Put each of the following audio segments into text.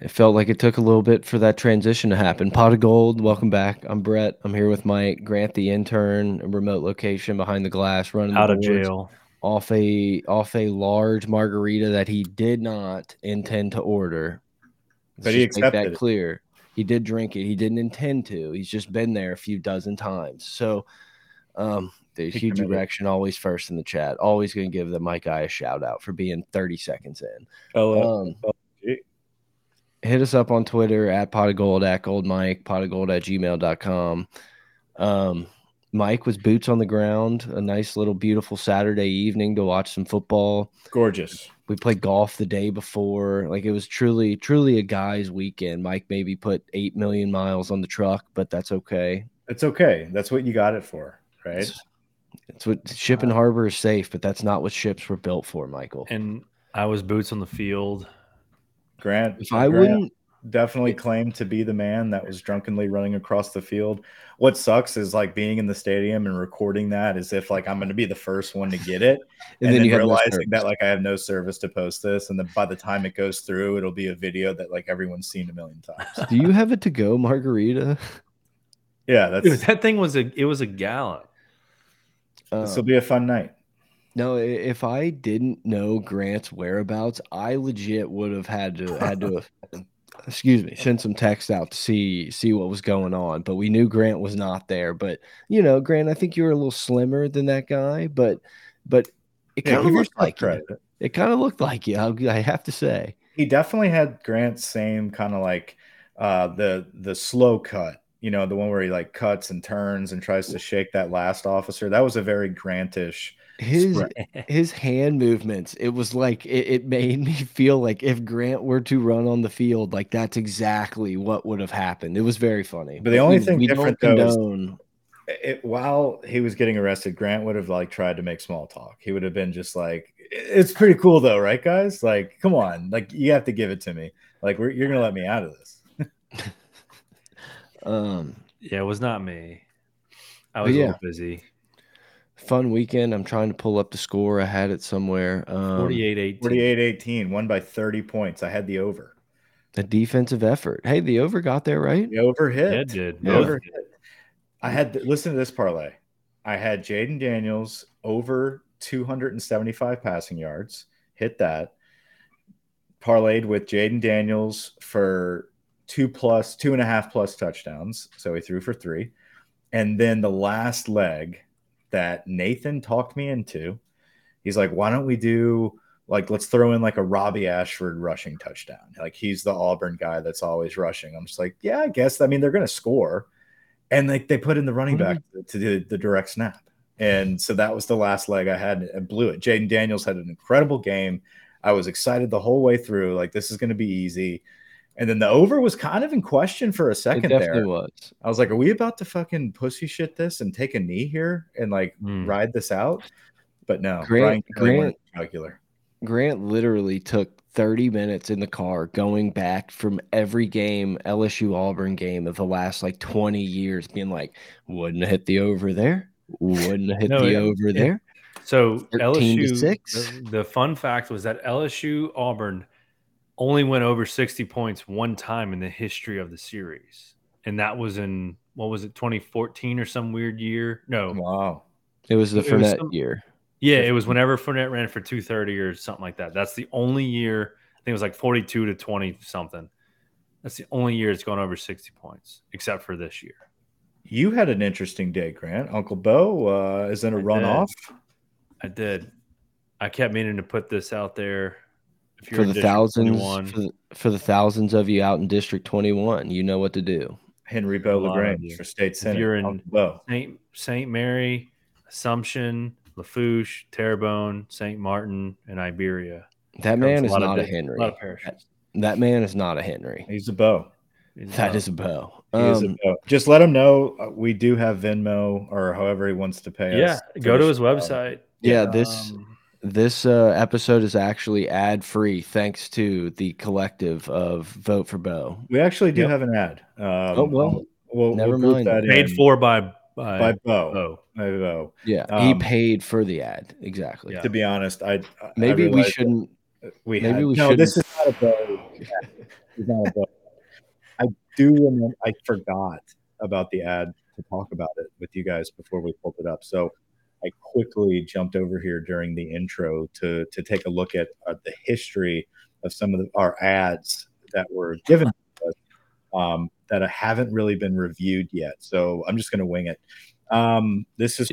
it felt like it took a little bit for that transition to happen. Pod of Geauxld, welcome back. I'm Brett. I'm here with Mike Grant, the intern, remote location behind the glass, running out of jail off a off a large margarita that he did not intend to order. Let's but he accepted that it. clear. He did drink it. He didn't intend to. He's just been there a few dozen times. So, um, the he huge erection always first in the chat. Always going to give the Mike guy a shout out for being 30 seconds in. Oh, um, oh hit us up on Twitter at pot of gold at gold Mike, pot of gold at gmail.com. Um, Mike was boots on the ground, a nice little beautiful Saturday evening to watch some football. Gorgeous. We played golf the day before. Like it was truly, truly a guy's weekend. Mike maybe put 8 million miles on the truck, but that's okay. It's okay. That's what you got it for, right? It's, it's what ship and harbor is safe, but that's not what ships were built for, Michael. And I was boots on the field Grant, if I Grant wouldn't definitely claim to be the man that was drunkenly running across the field. What sucks is like being in the stadium and recording that as if like I'm going to be the first one to get it, and, and then, then realizing no that like I have no service to post this, and then by the time it goes through, it'll be a video that like everyone's seen a million times. Do you have it to go margarita? Yeah, that's Dude, that thing was a it was a gallon. This will be a fun night. No, if I didn't know Grant's whereabouts, I legit would have had to had to excuse me, send some text out to see see what was going on. But we knew Grant was not there. But you know, Grant, I think you were a little slimmer than that guy, but but it kind of looked like you. It kind of looked like you. I have to say, he definitely had Grant's same kind of like uh, the the slow cut. You know, the one where he like cuts and turns and tries to shake that last officer. That was a very Grantish his his hand movements it was like it, it, made me feel like if grant were to run on the field like that's exactly what would have happened. It was very funny. But the only we, thing we different though condone... it, while he was getting arrested grant would have like tried to make small talk. He would have been just like it's pretty cool though right guys? Like come on. Like you have to give it to me. Like you're gonna let me out of this. Um yeah it was not me. I was yeah. a little busy fun weekend. I'm trying to pull up the score. I had it somewhere. Um, 48 18. 48 18, won by 30 points. I had the over. The defensive effort. Hey, the over got there, right? The over hit. Yeah, did. The over hit. I had, to, listen to this parlay. I had Jayden Daniels over 275 passing yards, hit that. Parlayed with Jayden Daniels for two plus, two and a half plus touchdowns. So he threw for three. And then the last leg, that Nathan talked me into. He's like, why don't we do like let's throw in like a Robbie Ashford rushing touchdown. Like he's the Auburn guy that's always rushing. I'm just like, yeah, I guess. I mean, they're gonna score. And like they put in the running back mm-hmm. to do the direct snap. And so that was the last leg I had and blew it. Jayden Daniels had an incredible game. I was excited the whole way through. Like this is gonna be easy. And then the over was kind of in question for a second it there. Was. I was like, are we about to fucking pussy shit this and take a knee here and like mm. ride this out? But no, Grant, Grant, calcular. Grant literally took 30 minutes in the car going back from every game, LSU Auburn game of the last like 20 years, being like, wouldn't have hit the over there. Wouldn't have hit no, the yeah, over yeah. there. So LSU, the, the fun fact was that LSU Auburn – only went over 60 points one time in the history of the series. And that was in what was it, 2014 or some weird year? No. Wow. It was the it Fournette was some, year. Yeah, it was whenever Fournette ran for 230 or something like that. That's the only year, I think it was like 42 to 20 something. That's the only year it's gone over 60 points, except for this year. You had an interesting day, Grant. Uncle Bo uh, is in a I runoff. Did. I did. I kept meaning to put this out there for the thousands for the, for the, thousands of you out in District 21, you know what to do. Henry Bo LaGrange for state senate. If you're in Saint Saint Mary, Assumption, Lafourche, Terrebonne, Saint Martin, and Iberia. That man is not a, Henry. A that, that, man is not a Henry. He's a Bo. That is a Bo. Um, is a Bo. Just let him know uh, we do have Venmo or however he wants to pay yeah, us. Yeah, go to his website. Yeah, this um, this uh, episode is actually ad free thanks to the collective of Vote for Bo. We actually do yep. have an ad. Um, oh well, we'll never we'll mind. That paid for by by, by Bo. Bo. By Bo. Yeah, um, he paid for the ad exactly. Yeah. To be honest, I maybe I we shouldn't. We maybe had, we no. Shouldn't. This is not a Bo. I do remember. I forgot about the ad to talk about it with you guys before we pulled it up. So I quickly jumped over here during the intro to to take a look at uh, the history of some of the, our ads that were given us, um, that haven't really been reviewed yet. So I'm just going to wing it. Um, this is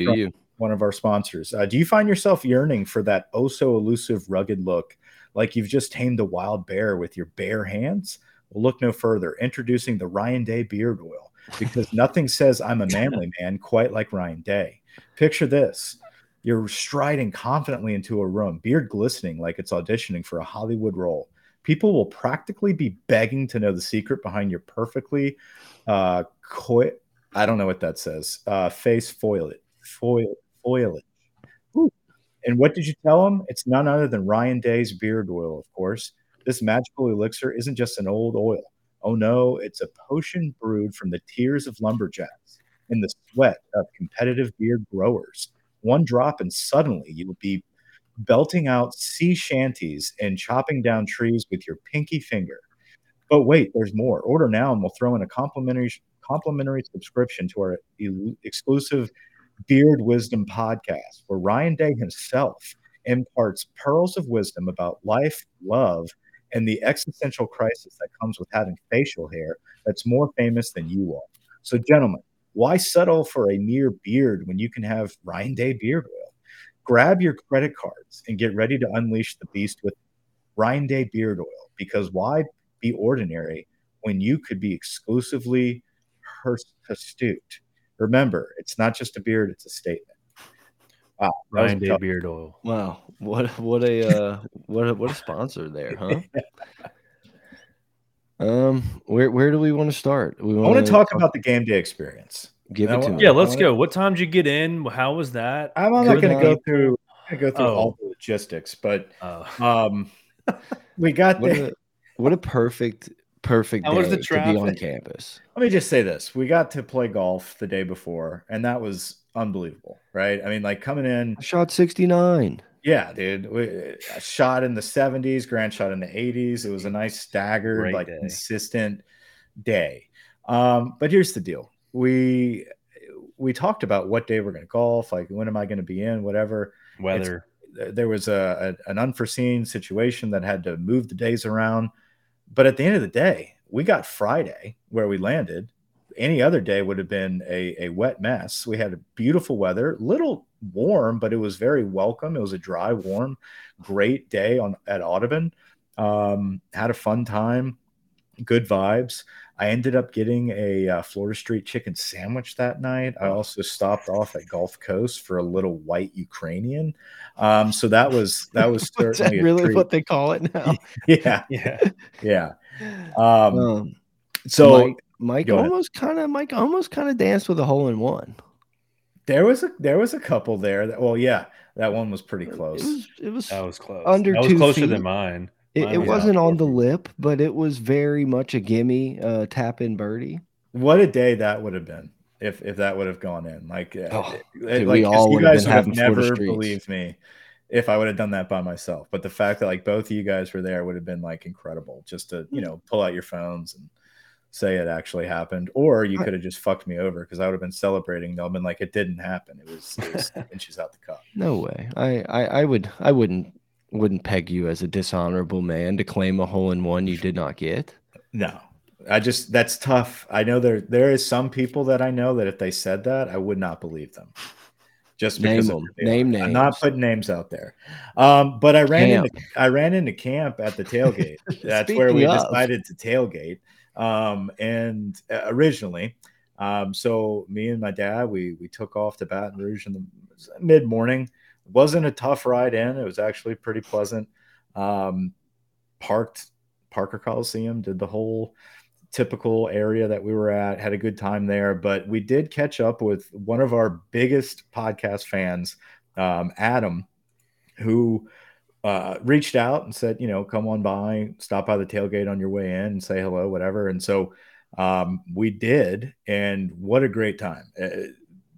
one of our sponsors. Uh, do you find yourself yearning for that oh so elusive, rugged look, like you've just tamed a wild bear with your bare hands? Well, look no further. Introducing the Ryan Day Beard Oil, because nothing says I'm a manly man quite like Ryan Day. Picture this. You're striding confidently into a room, beard glistening like it's auditioning for a Hollywood role. People will practically be begging to know the secret behind your perfectly uh, coi- I don't know what that says. Uh, face foil it, foil, foil it. And what did you tell them? It's none other than Ryan Day's beard oil, of course. This magical elixir isn't just an old oil. Oh no, it's a potion brewed from the tears of lumberjacks in the sweat of competitive beard growers. One drop, and suddenly you will be belting out sea shanties and chopping down trees with your pinky finger. But wait, there's more. Order now, and we'll throw in a complimentary complimentary subscription to our exclusive Beard Wisdom podcast, where Ryan Day himself imparts pearls of wisdom about life, love, and the existential crisis that comes with having facial hair that's more famous than you are. So, gentlemen, why settle for a mere beard when you can have Ryan Day beard oil? Grab your credit cards and get ready to unleash the beast with Ryan Day beard oil because why be ordinary when you could be exclusively astute? Remember, it's not just a beard, it's a statement. Wow, Ryan Day beard oil. Wow, what what a uh, what a, what a sponsor there, huh? Um, where where do we want to start? We want, I want to talk, talk about the game day experience. Give it to me. Yeah, let's go. What time did you get in? How was that? I'm not going to go through go through oh. all the logistics, but oh. um, we got what the, a, what a perfect perfect How day was the to be on campus. Let me just say this: we got to play golf the day before, and that was unbelievable, right? I mean, like coming in, I shot sixty nine. Yeah, dude. We shot in the 70s, grand shot in the 80s. It was a nice staggered, Great like day. consistent day. Um, but here's the deal. We we talked about what day we're going to golf, like when am I going to be in, whatever. Weather. It's, there was a, a, an unforeseen situation that had to move the days around. But at the end of the day, we got Friday where we landed. Any other day would have been a, a wet mess. We had beautiful weather, little warm, but it was very welcome. It was a dry, warm, great day on at Audubon. Um, had a fun time, good vibes. I ended up getting a uh, Florida Street chicken sandwich that night. I also stopped off at Gulf Coast for a little white Ukrainian. Um, so that was that was certainly that really what they call it now. yeah, yeah, yeah. Um, um, so Mike, Mike almost kind of Mike almost kind of danced with a hole in one. There was a there was a couple there that well yeah that one was pretty close. It was, it was that was close. Under that was closer feet. than mine. It, it wasn't on the lip, but it was very much a gimme uh, tap in birdie. What a day that would have been if if that would have gone in. Like, uh, oh, dude, like you guys would have never believed me if I would have done that by myself. But the fact that like both of you guys were there would have been like incredible. Just to you know pull out your phones and say it actually happened, or you could have just fucked me over because I would have been celebrating. They'll been like, it didn't happen. It was, it was inches out the cup. No way. I, I, I would, I wouldn't, wouldn't peg you as a dishonorable man to claim a hole in one you did not get. No, I just that's tough. I know there there is some people that I know that if they said that, I would not believe them. Just because name them. name names. I'm not putting names out there. Um, but I ran camp. into I ran into camp at the tailgate. That's where we of. decided to tailgate. Um, and uh, originally, um, so me and my dad, we we took off to Baton Rouge in the mid morning. wasn't a tough ride in. It was actually pretty pleasant. Um, parked Parker Coliseum, did the whole typical area that we were at, had a good time there. But we did catch up with one of our biggest podcast fans, um, Adam, who uh, reached out and said, you know, come on by, stop by the tailgate on your way in and say hello, whatever. And so um, we did, and what a great time! Uh,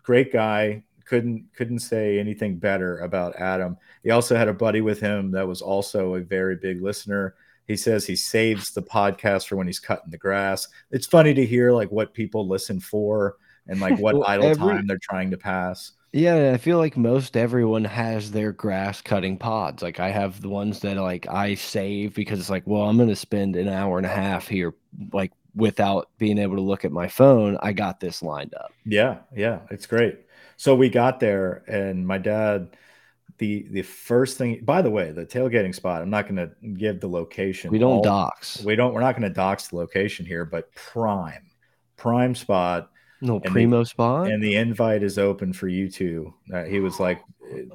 great guy. Couldn't couldn't say anything better about Adam. He also had a buddy with him that was also a very big listener. He says he saves the podcast for when he's cutting the grass. It's funny to hear like what people listen for and like what well, idle every, time they're trying to pass. Yeah, I feel like most everyone has their grass cutting pods. Like I have the ones that like I save because it's like, well, I'm going to spend an hour and a half here like without being able to look at my phone. I got this lined up. Yeah, yeah, it's great. So we got there and my dad the the first thing by the way, the tailgating spot, I'm not going to give the location. We don't all, dox. We don't we're not going to dox the location here, but prime. Prime spot no primo the, spot. And the invite is open for you two. Uh, he was like,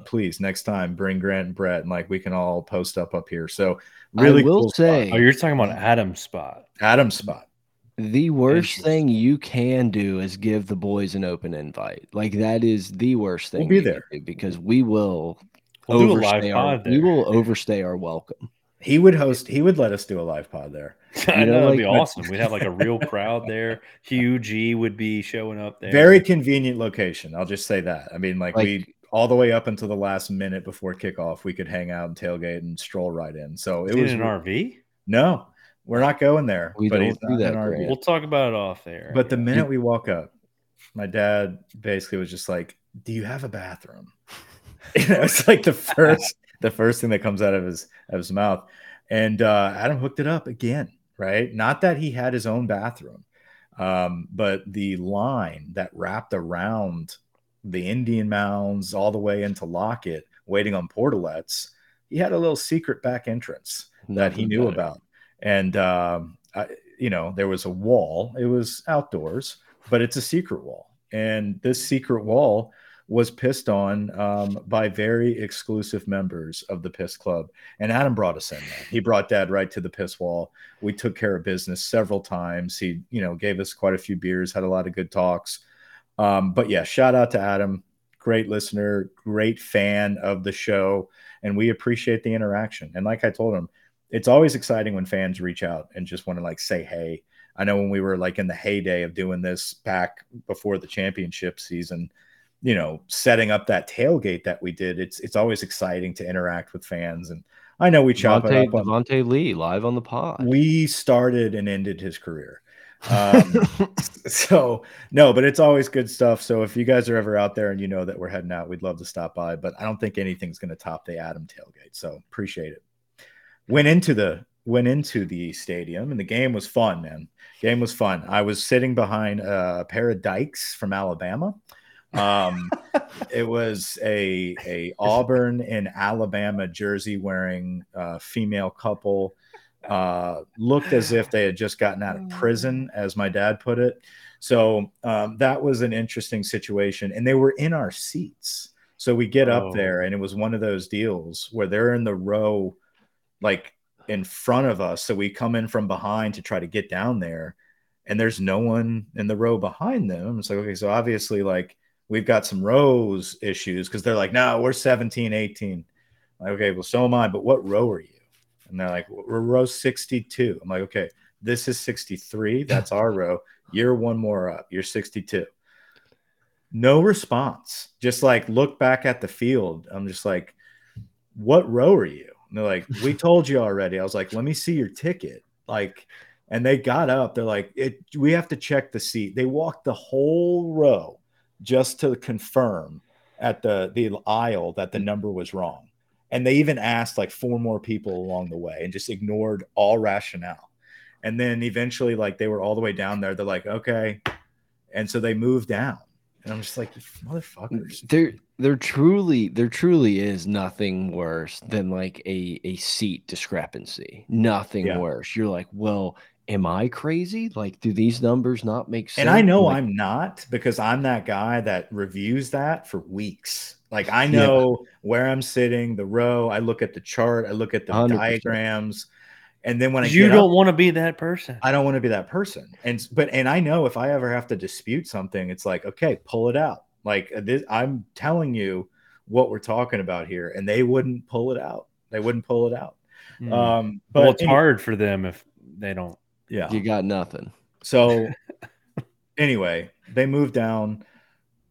please next time bring Grant and Brett and like we can all post up up here. So really I will cool say spot. Oh, you're talking about Adam's spot. Adam's spot. The worst thing you can do is give the boys an open invite. Like that is the worst thing. We'll be there because we will we'll overstay our, we will overstay our welcome. He would host. He would let us do a live pod there. I know, that'd be awesome. We'd have like a real crowd there. Hugh G would be showing up there. Very convenient location. I'll just say that. I mean, like, like we all the way up until the last minute before kickoff, we could hang out and tailgate and stroll right in. So it was an RV. No, we're not going there. We don't do that. We'll talk about it off there. But the minute we walk up, my dad basically was just like, "Do you have a bathroom?" you know, it's like the first the first thing that comes out of his of his mouth. And uh, Adam hooked it up again, right? Not that he had his own bathroom, um, but the line that wrapped around the Indian mounds all the way into Lockett, waiting on portalets, he had a little secret back entrance Nothing that he knew better. about. And um, I, you know, there was a wall. It was outdoors, but it's a secret wall. And this secret wall was pissed on um, by very exclusive members of the Piss Club. And Adam brought us in. He brought Dad right to the piss wall. We took care of business several times. He, you know, gave us quite a few beers, had a lot of good talks. Um, but yeah, shout out to Adam. Great listener, great fan of the show. And we appreciate the interaction. And like I told him, it's always exciting when fans reach out and just want to like say, hey, I know when we were like in the heyday of doing this back before the championship season, you know, setting up that tailgate that we did, it's it's always exciting to interact with fans. And I know we chop Devonta, it up. On, Devonta Lee live on the pod. We started and ended his career. Um, so no, but it's always good stuff. So if you guys are ever out there and you know that we're heading out, we'd love to stop by. But I don't think anything's going to top the Adam tailgate. So appreciate it. Went into the went into the stadium and the game was fun, man. Game was fun. I was sitting behind a pair of dykes from Alabama. Um, it was a a Auburn and Alabama jersey wearing uh, female couple. Uh, looked as if they had just gotten out of prison, as my dad put it. So um, that was an interesting situation, and they were in our seats. So we get up oh. there, and it was one of those deals where they're in the row, like in front of us. So we come in from behind to try to get down there, and there's no one in the row behind them. It's like, okay, so obviously, like we've got some rows issues because they're like, no, we're 17, 18. Like, okay, well, so am I, but what row are you? And they're like, we're row 62. I'm like, okay, this is 63. That's our row. You're one more up. You're 62. No response. Just like look back at the field. I'm just like, what row are you? And they're like, we told you already. I was like, let me see your ticket. Like, and they got up. They're like, it, we have to check the seat. They walked the whole row just to confirm at the the aisle that the mm. number was wrong. And they even asked like four more people along the way and just ignored all rationale. And then eventually, like they were all the way down there. They're like, okay. And so they moved down. And I'm just like, motherfuckers. There, there truly, there truly is nothing worse than like a a seat discrepancy. Nothing yeah. worse. You're like, well, am I crazy? Like, do these numbers not make sense? And I know like, I'm not because I'm that guy that reviews that for weeks. Like, I know yeah. where I'm sitting, the row. I look at the chart, I look at the 100%. diagrams. And then when I you don't want to be that person, I don't want to be that person. And but and I know if I ever have to dispute something, it's like okay, pull it out. Like uh, this, I'm telling you what we're talking about here, and they wouldn't pull it out. They wouldn't pull it out. Mm. Um, but well, it's anyway, hard for them if they don't yeah. You got nothing. So anyway, they moved down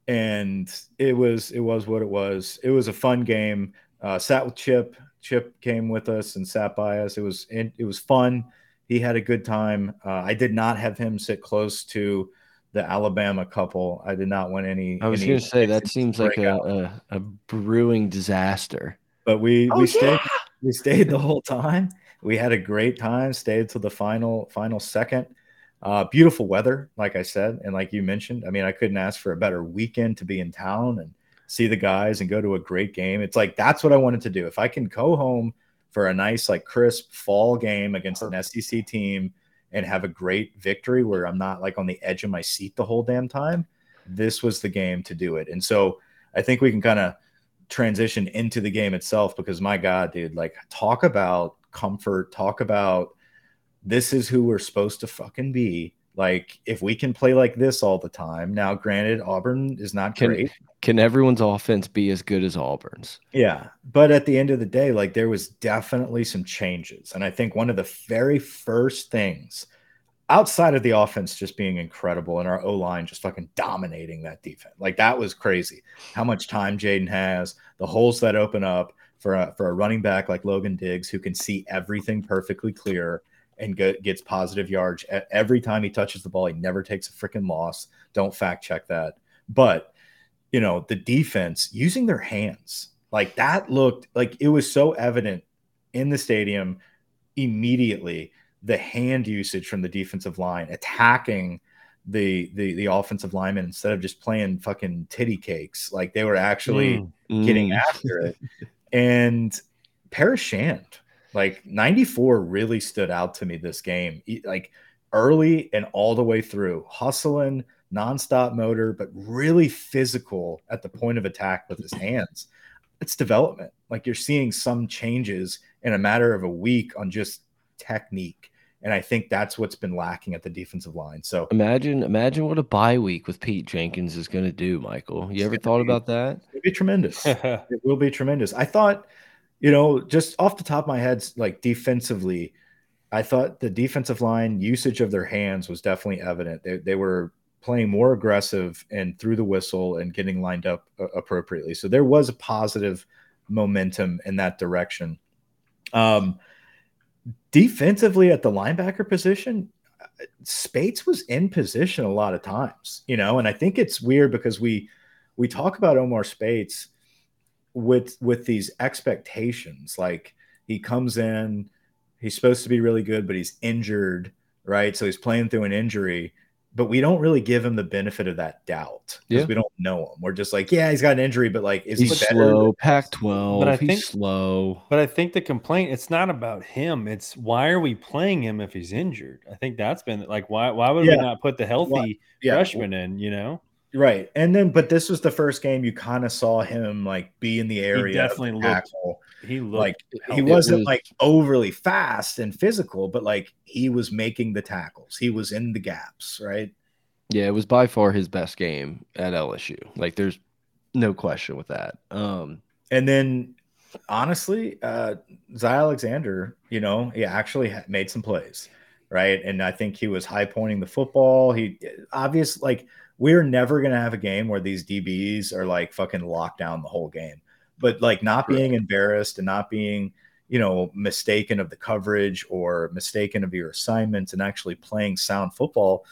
and it was it was what it was. It was a fun game. Uh, sat with Chip. Chip came with us and sat by us. It was it, it was fun. He had a good time. Uh, I did not have him sit close to the Alabama couple. I did not want any. I was going to say that seems like a, a, a, brewing disaster. But we oh, we stayed we stayed the whole time. We had a great time. Stayed till the final final second. Uh, beautiful weather, like I said, and like you mentioned. I mean, I couldn't ask for a better weekend to be in town and see the guys and go to a great game. It's like that's what I wanted to do. If I can go home for a nice, like crisp fall game against an SEC team and have a great victory where I'm not like on the edge of my seat the whole damn time, this was the game to do it. And so I think we can kind of transition into the game itself because my God, dude, like talk about comfort, talk about this is who we're supposed to fucking be. Like if we can play like this all the time. Now, granted, Auburn is not can, great. Can everyone's offense be as good as Auburn's? Yeah, but at the end of the day, like there was definitely some changes, and I think one of the very first things outside of the offense just being incredible and our O line just fucking dominating that defense. Like that was crazy. How much time Jayden has, the holes that open up for a, for a running back like Logan Diggs who can see everything perfectly clear and get, gets positive yards every time he touches the ball. He never takes a freaking loss. Don't fact check that. But you know the defense using their hands like that looked like it was so evident in the stadium immediately the hand usage from the defensive line, attacking the the the offensive lineman instead of just playing fucking titty cakes. Like they were actually mm, getting mm. after it. and Paris Shand, like 94 really stood out to me this game. Like early and all the way through, hustling, nonstop motor, but really physical at the point of attack with his hands. It's development. Like you're seeing some changes in a matter of a week on just technique and I think that's what's been lacking at the defensive line. So imagine, imagine what a bye week with Pete Jenkins is going to do, Michael. You ever thought be, about that? It'll be tremendous. it will be tremendous. I thought, you know, just off the top of my head, like defensively, I thought the defensive line usage of their hands was definitely evident. They, they were playing more aggressive and through the whistle and getting lined up uh, appropriately. So there was a positive momentum in that direction. Um, defensively at the linebacker position, Speights was in position a lot of times, you know, and I think it's weird because we we talk about Omar Speights with with these expectations, like he comes in, he's supposed to be really good, but he's injured, right? So he's playing through an injury, but we don't really give him the benefit of that doubt because yeah. we don't know him. We're just like, yeah, he's got an injury, but like, is he's he slow? Pac-12, but I think slow. But I think the complaint it's not about him. It's why are we playing him if he's injured? I think that's been like why why would yeah. we not put the healthy yeah. freshman in? You know, right? And then, but this was the first game you kind of saw him like be in the area. He definitely looked. He looked like he wasn't was, like overly fast and physical, but like he was making the tackles. He was in the gaps, right? Yeah, it was by far his best game at LSU. Like there's no question with that. Um and then honestly, uh Zy Alexander, you know, he actually made some plays, right? And I think he was high pointing the football. He obvious like we're never gonna have a game where these DBs are like fucking locked down the whole game but like not being embarrassed and not being you know mistaken of the coverage or mistaken of your assignments and actually playing sound football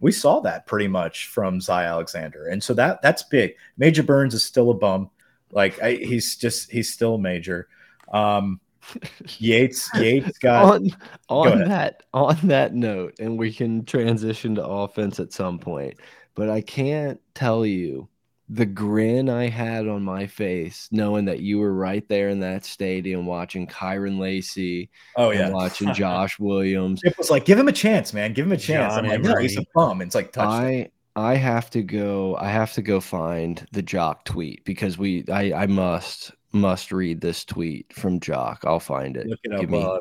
we saw that pretty much from Zy Alexander. And so that that's big. Major burns is still a bum. Like I, he's just he's still major. Um Yates Yates got on, on go that on that note and we can transition to offense at some point but I can't tell you the grin I had on my face, knowing that you were right there in that stadium watching Kyren Lacy. Oh yeah, watching Josh Williams. It was like, give him a chance, man. Give him a chance. John I'm like, no, he's a bum. It's like touchdown. I I have to go. I have to go find the Jock tweet because we. I I must must read this tweet from Jock. I'll find it. Look it up. Me... Uh,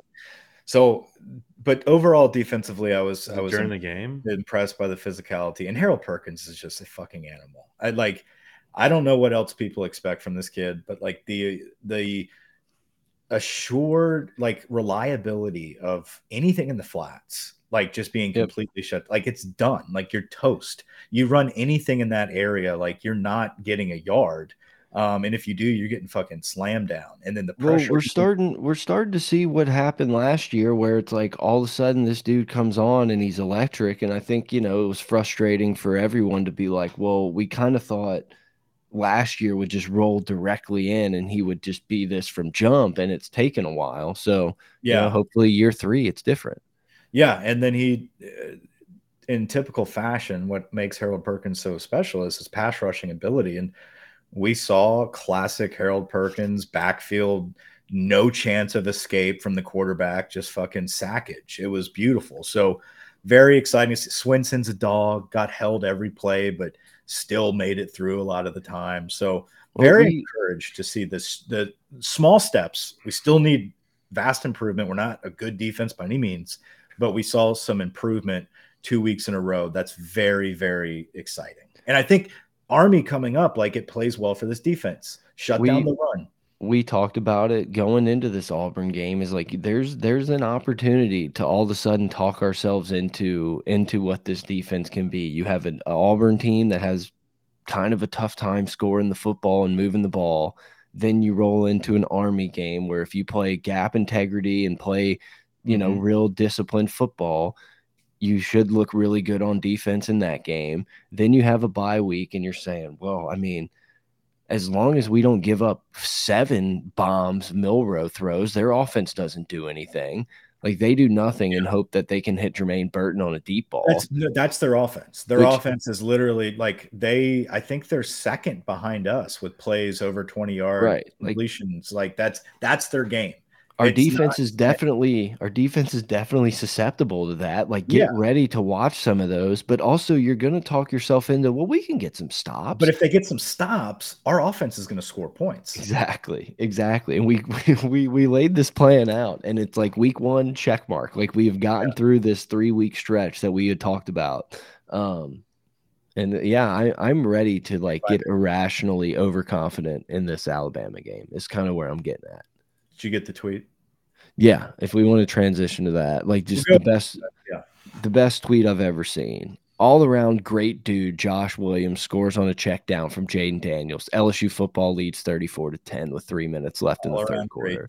so, but overall, defensively, I was I was during the game impressed by the physicality, and Harold Perkins is just a fucking animal. I like I don't know what else people expect from this kid, but like the the assured like reliability of anything in the flats, like just being yep. completely shut, like it's done. Like you're toast. You run anything in that area, like you're not getting a yard. Um, and if you do, you're getting fucking slammed down. And then the pressure. Well, we're starting. We're starting to see what happened last year, where it's like all of a sudden this dude comes on and he's electric. And I think you know it was frustrating for everyone to be like, well, we kind of thought last year would just roll directly in and he would just be this from jump, and it's taken a while. So yeah, you know, hopefully year three it's different. Yeah, and then he. Uh, in typical fashion, what makes Harold Perkins so special is his pass rushing ability. And we saw classic Harold Perkins backfield, no chance of escape from the quarterback, just fucking sackage. It was beautiful. So very exciting. Swinson's a dog, got held every play, but still made it through a lot of the time. So very well, we, encouraged to see this the small steps. We still need vast improvement. We're not a good defense by any means, but we saw some improvement two weeks in a row. That's very, very exciting. And I think Army coming up, like it plays well for this defense. Shut we, down the run. We talked about it going into this Auburn game is like there's there's an opportunity to all of a sudden talk ourselves into into what this defense can be. You have an Auburn team that has kind of a tough time scoring the football and moving the ball. Then you roll into an Army game where if you play gap integrity and play, you know, mm -hmm. real disciplined football, you should look really good on defense in that game. Then you have a bye week, and you're saying, well, I mean, as long as we don't give up seven bombs Milroe throws, their offense doesn't do anything. Like they do nothing and hope that they can hit Jermaine Burton on a deep ball. That's, that's their offense. Their Which, offense is literally like they. I think they're second behind us with plays over twenty yard right. completions. Like, like that's that's their game our it's defense not, is definitely our defense is definitely susceptible to that. Like get yeah. ready to watch some of those, but also you're going to talk yourself into well, we can get some stops. But if they get some stops, our offense is going to score points. Exactly, exactly. And we we we laid this plan out, and it's like week one check mark. Like we have gotten yeah. through this three week stretch that we had talked about. Um, and yeah, I, I'm ready to like get irrationally overconfident in this Alabama game. Is kind of where I'm getting at. Did you get the tweet? Yeah, if we want to transition to that, like just the best, yeah, the best tweet I've ever seen. All around great dude, Josh Williams scores on a check down from Jayden Daniels. LSU football leads 34 to 10 with three minutes left All in the third quarter.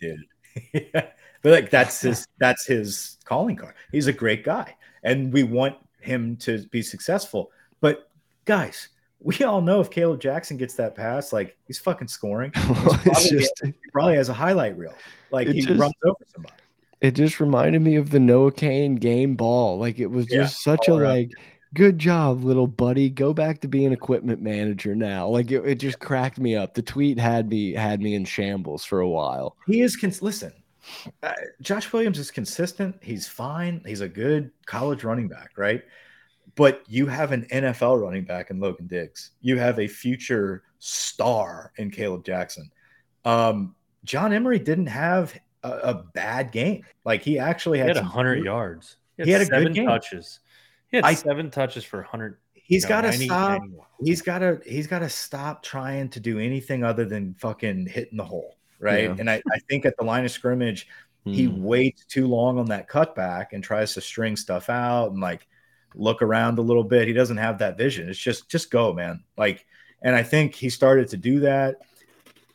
yeah. But like that's his that's his calling card. He's a great guy. And we want him to be successful. But guys, we all know if Kaleb Jackson gets that pass, like he's fucking scoring. He's probably, just, he probably has a highlight reel. Like he just, runs over somebody. It just reminded me of the Noah Cain game ball. Like it was just yeah, such a right. like good job, little buddy. Go back to being equipment manager now. Like it, it just cracked me up. The tweet had me had me in shambles for a while. He is cons- listen. Uh, Josh Williams is consistent. He's fine. He's a good college running back, right? But you have an NFL running back in Logan Diggs. You have a future star in Kaleb Jackson. Um, John Emery didn't have a, a, bad game. Like he actually had, he had 100 good, yards. He had, he had seven a good game. touches. He had I, seven touches for 100. He's got to stop. He's got to. He's got to stop trying to do anything other than fucking hitting the hole, right? Yeah. And I, I think at the line of scrimmage, he hmm. waits too long on that cutback and tries to string stuff out and like look around a little bit. He doesn't have that vision. It's just just go, man. Like, and I think he started to do that.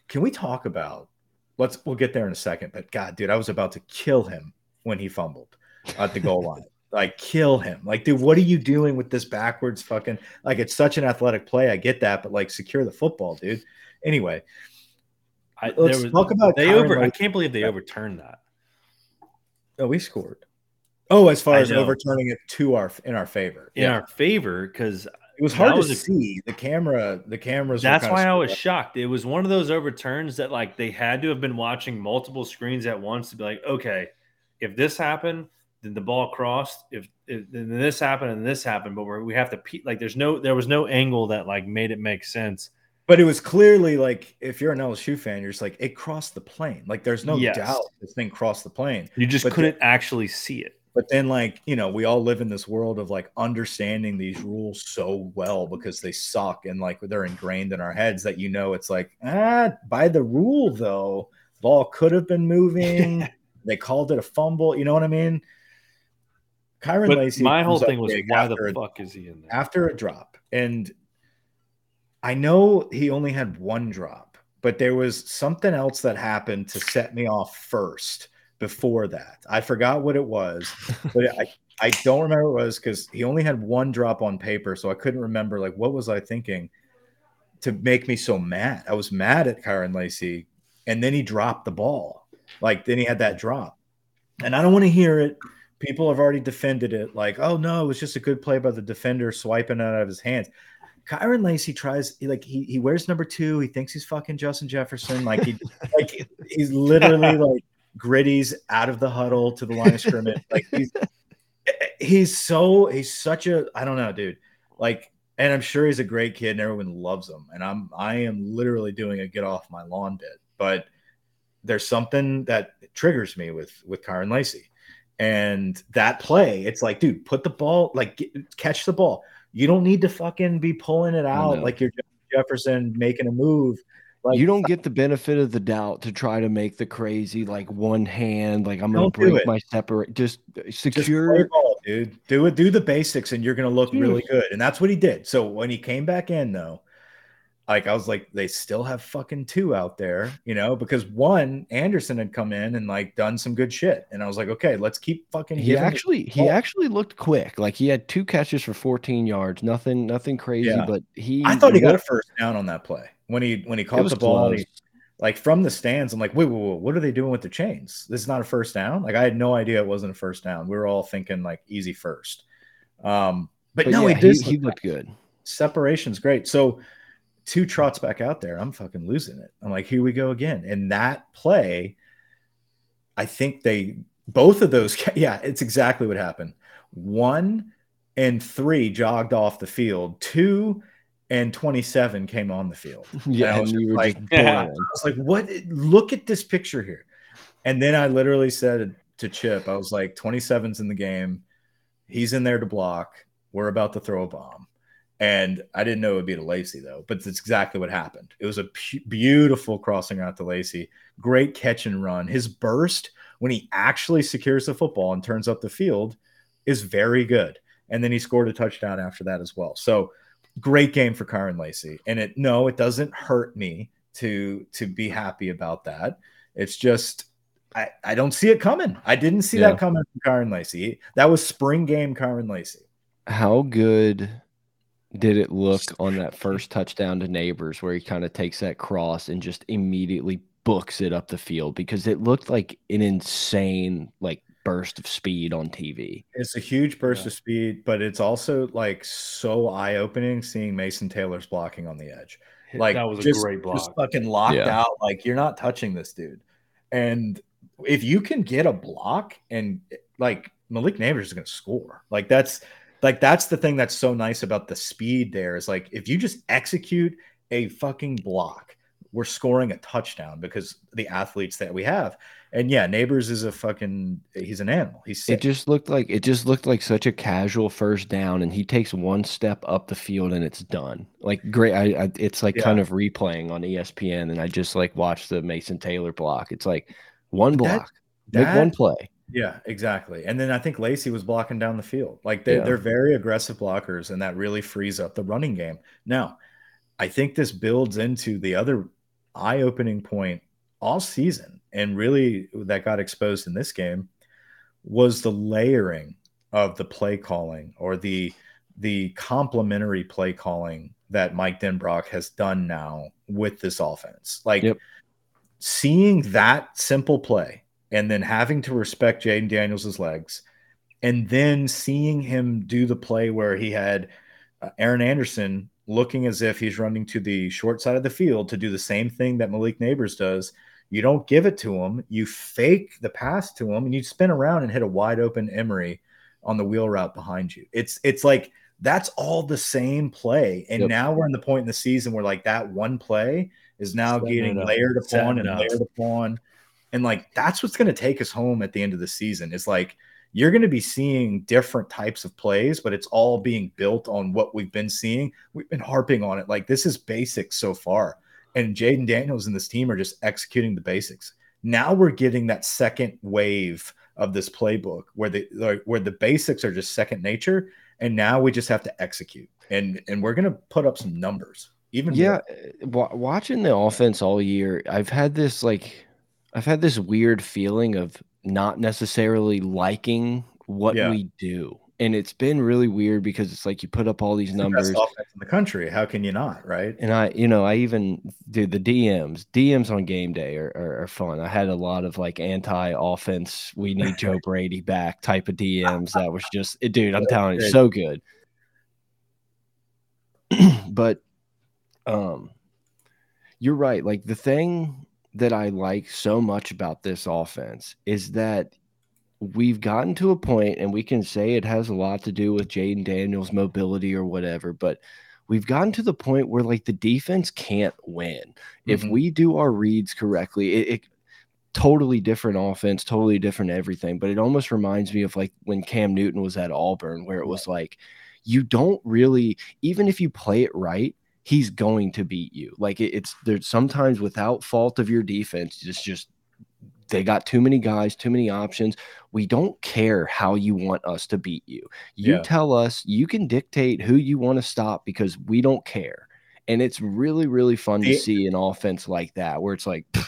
Can we talk about? Let's we'll get there in a second. But God, dude, I was about to kill him when he fumbled at the goal line. Like kill him. Like, dude, what are you doing with this backwards fucking? Like, it's such an athletic play. I get that, but like, secure the football, dude. Anyway, I, let's was, talk about. They over. I can't believe they overturned that. Oh, we scored. Oh, as far as overturning it to our in our favor, in yeah. our favor, because it was hard to a, see the camera. The cameras. That's why I was up. shocked. It was one of those overturns that like they had to have been watching multiple screens at once to be like, okay, if this happened, then the ball crossed. If, if then this happened and this happened, but we we have to like. There's no there was no angle that like made it make sense. But it was clearly like if you're an LSU fan, you're just like it crossed the plane. Like there's no yes. doubt this thing crossed the plane. You just but couldn't the, actually see it. But then, like, you know, we all live in this world of like understanding these rules so well because they suck and like they're ingrained in our heads that you know it's like, ah, by the rule though, ball could have been moving. they called it a fumble. You know what I mean? Kyren but. My whole thing was why the fuck a, is he in there? After a drop. And I know he only had one drop, but there was something else that happened to set me off first before that. I forgot what it was, but I, I don't remember what it was because he only had one drop on paper, so I couldn't remember like what was I thinking to make me so mad. I was mad at Kyren Lacy, and then he dropped the ball. Like then he had that drop, and I don't want to hear it. People have already defended it, like, oh no, it was just a good play by the defender swiping it out of his hands. Kyren Lacy tries like he he wears number two. He thinks he's fucking Justin Jefferson. Like he like he's literally like gritties out of the huddle to the line of scrimmage. Like he's he's so he's such a I don't know, dude. Like, and I'm sure he's a great kid and everyone loves him. And I'm I am literally doing a get off my lawn bit, but there's something that triggers me with with Kyren Lacy. And that play, it's like, dude, put the ball, like get, catch the ball. You don't need to fucking be pulling it out like you're Jefferson making a move like, you don't get the benefit of the doubt to try to make the crazy like one hand, like I'm gonna break my separate. Just uh, secure, just ball, dude. Do it. Do the basics, and you're gonna look dude. really good. And that's what he did. So when he came back in, though, like I was like, they still have fucking two out there, you know, because one Anderson had come in and like done some good shit, and I was like, okay, let's keep fucking. He actually, he actually looked quick. Like he had two catches for 14 yards, nothing, nothing crazy, yeah. but he. I thought he got a first down on that play when he when he caught the ball. He, like from the stands, I'm like, wait, wait, wait, what are they doing with the chains? This is not a first down. Like I had no idea it wasn't a first down. We were all thinking like easy first. Um, but, but no, yeah, he did. He, he looked good. Separation's great. So two trots back out there, I'm fucking losing it. I'm like, here we go again. And that play, I think they both of those, yeah, it's exactly what happened. One and three jogged off the field. Two and 27 came on the field. Yeah, and you were like, I was like, what? Look at this picture here. And then I literally said to Chip, I was like, 27's in the game. He's in there to block. We're about to throw a bomb. And I didn't know it would be to Lacy though, but that's exactly what happened. It was a beautiful crossing out to Lacy. Great catch and run. His burst when he actually secures the football and turns up the field is very good. And then he scored a touchdown after that as well. So great game for Kyren Lacy. And it no, it doesn't hurt me to to be happy about that. It's just I, I don't see it coming. I didn't see yeah. that coming from Kyren Lacy. That was spring game Kyren Lacy. How good did it look on that first touchdown to Nabers where he kind of takes that cross and just immediately books it up the field because it looked like an insane like burst of speed on TV. It's a huge burst yeah. of speed, but it's also like so eye opening seeing Mason Taylor's blocking on the edge. Like that was just, a great block. Just fucking locked yeah. out. Like you're not touching this dude. And if you can get a block and like Malik Nabers is going to score, like that's like that's the thing that's so nice about the speed there is like if you just execute a fucking block, we're scoring a touchdown because the athletes that we have. And yeah, Nabers is a fucking he's an animal. He's sick. it just looked like it just looked like such a casual first down, and he takes one step up the field and it's done. Like great, I, I it's like yeah. kind of replaying on ESPN, and I just like watched the Mason Taylor block. It's like one block, that, make that, one play. Yeah, exactly. And then I think Lacy was blocking down the field. Like they, yeah. they're very aggressive blockers, and that really frees up the running game. Now, I think this builds into the other eye-opening point all season and really that got exposed in this game was the layering of the play calling or the the complementary play calling that Mike Denbrock has done now with this offense. Like yep. seeing that simple play and then having to respect Jayden Daniels' legs and then seeing him do the play where he had uh, Aaron Anderson looking as if he's running to the short side of the field to do the same thing that Malik Nabers does you don't give it to him. You fake the pass to him, and you spin around and hit a wide open Emery on the wheel route behind you. It's it's like that's all the same play. And yep. now we're in the point in the season where like that one play is now Setting getting layered upon and layered upon. And like that's what's going to take us home at the end of the season. Is like you're going to be seeing different types of plays, but it's all being built on what we've been seeing. We've been harping on it. Like this is basic so far and Jayden Daniels and this team are just executing the basics. Now we're getting that second wave of this playbook where the where the basics are just second nature, and now we just have to execute. And and we're gonna put up some numbers. Even yeah, watching the offense all year, I've had this like, I've had this weird feeling of not necessarily liking what yeah. we do and it's been really weird because it's like you put up all these it's numbers. the offense in the country. How can you not right? And i you know i even did the dms dms on game day are, are, are fun. I had a lot of like anti-offense we need joe brady back type of dms that was just dude i'm telling you so good. But um you're right. Like the thing that i like so much about this offense is that we've gotten to a point, and we can say it has a lot to do with Jayden Daniels' mobility or whatever, but we've gotten to the point where like the defense can't win. Mm -hmm. If mm-hmm. we do our reads correctly, it, it totally different offense, totally different everything. But it almost reminds me of like when Cam Newton was at Auburn, where it was like you don't really, even if you play it right, he's going to beat you. Like it, it's there's sometimes without fault of your defense, it's just they got too many guys, too many options. We don't care how you want us to beat you. You yeah. tell us you can dictate who you want to stop because we don't care. And it's really, really fun to see an offense like that where it's like, you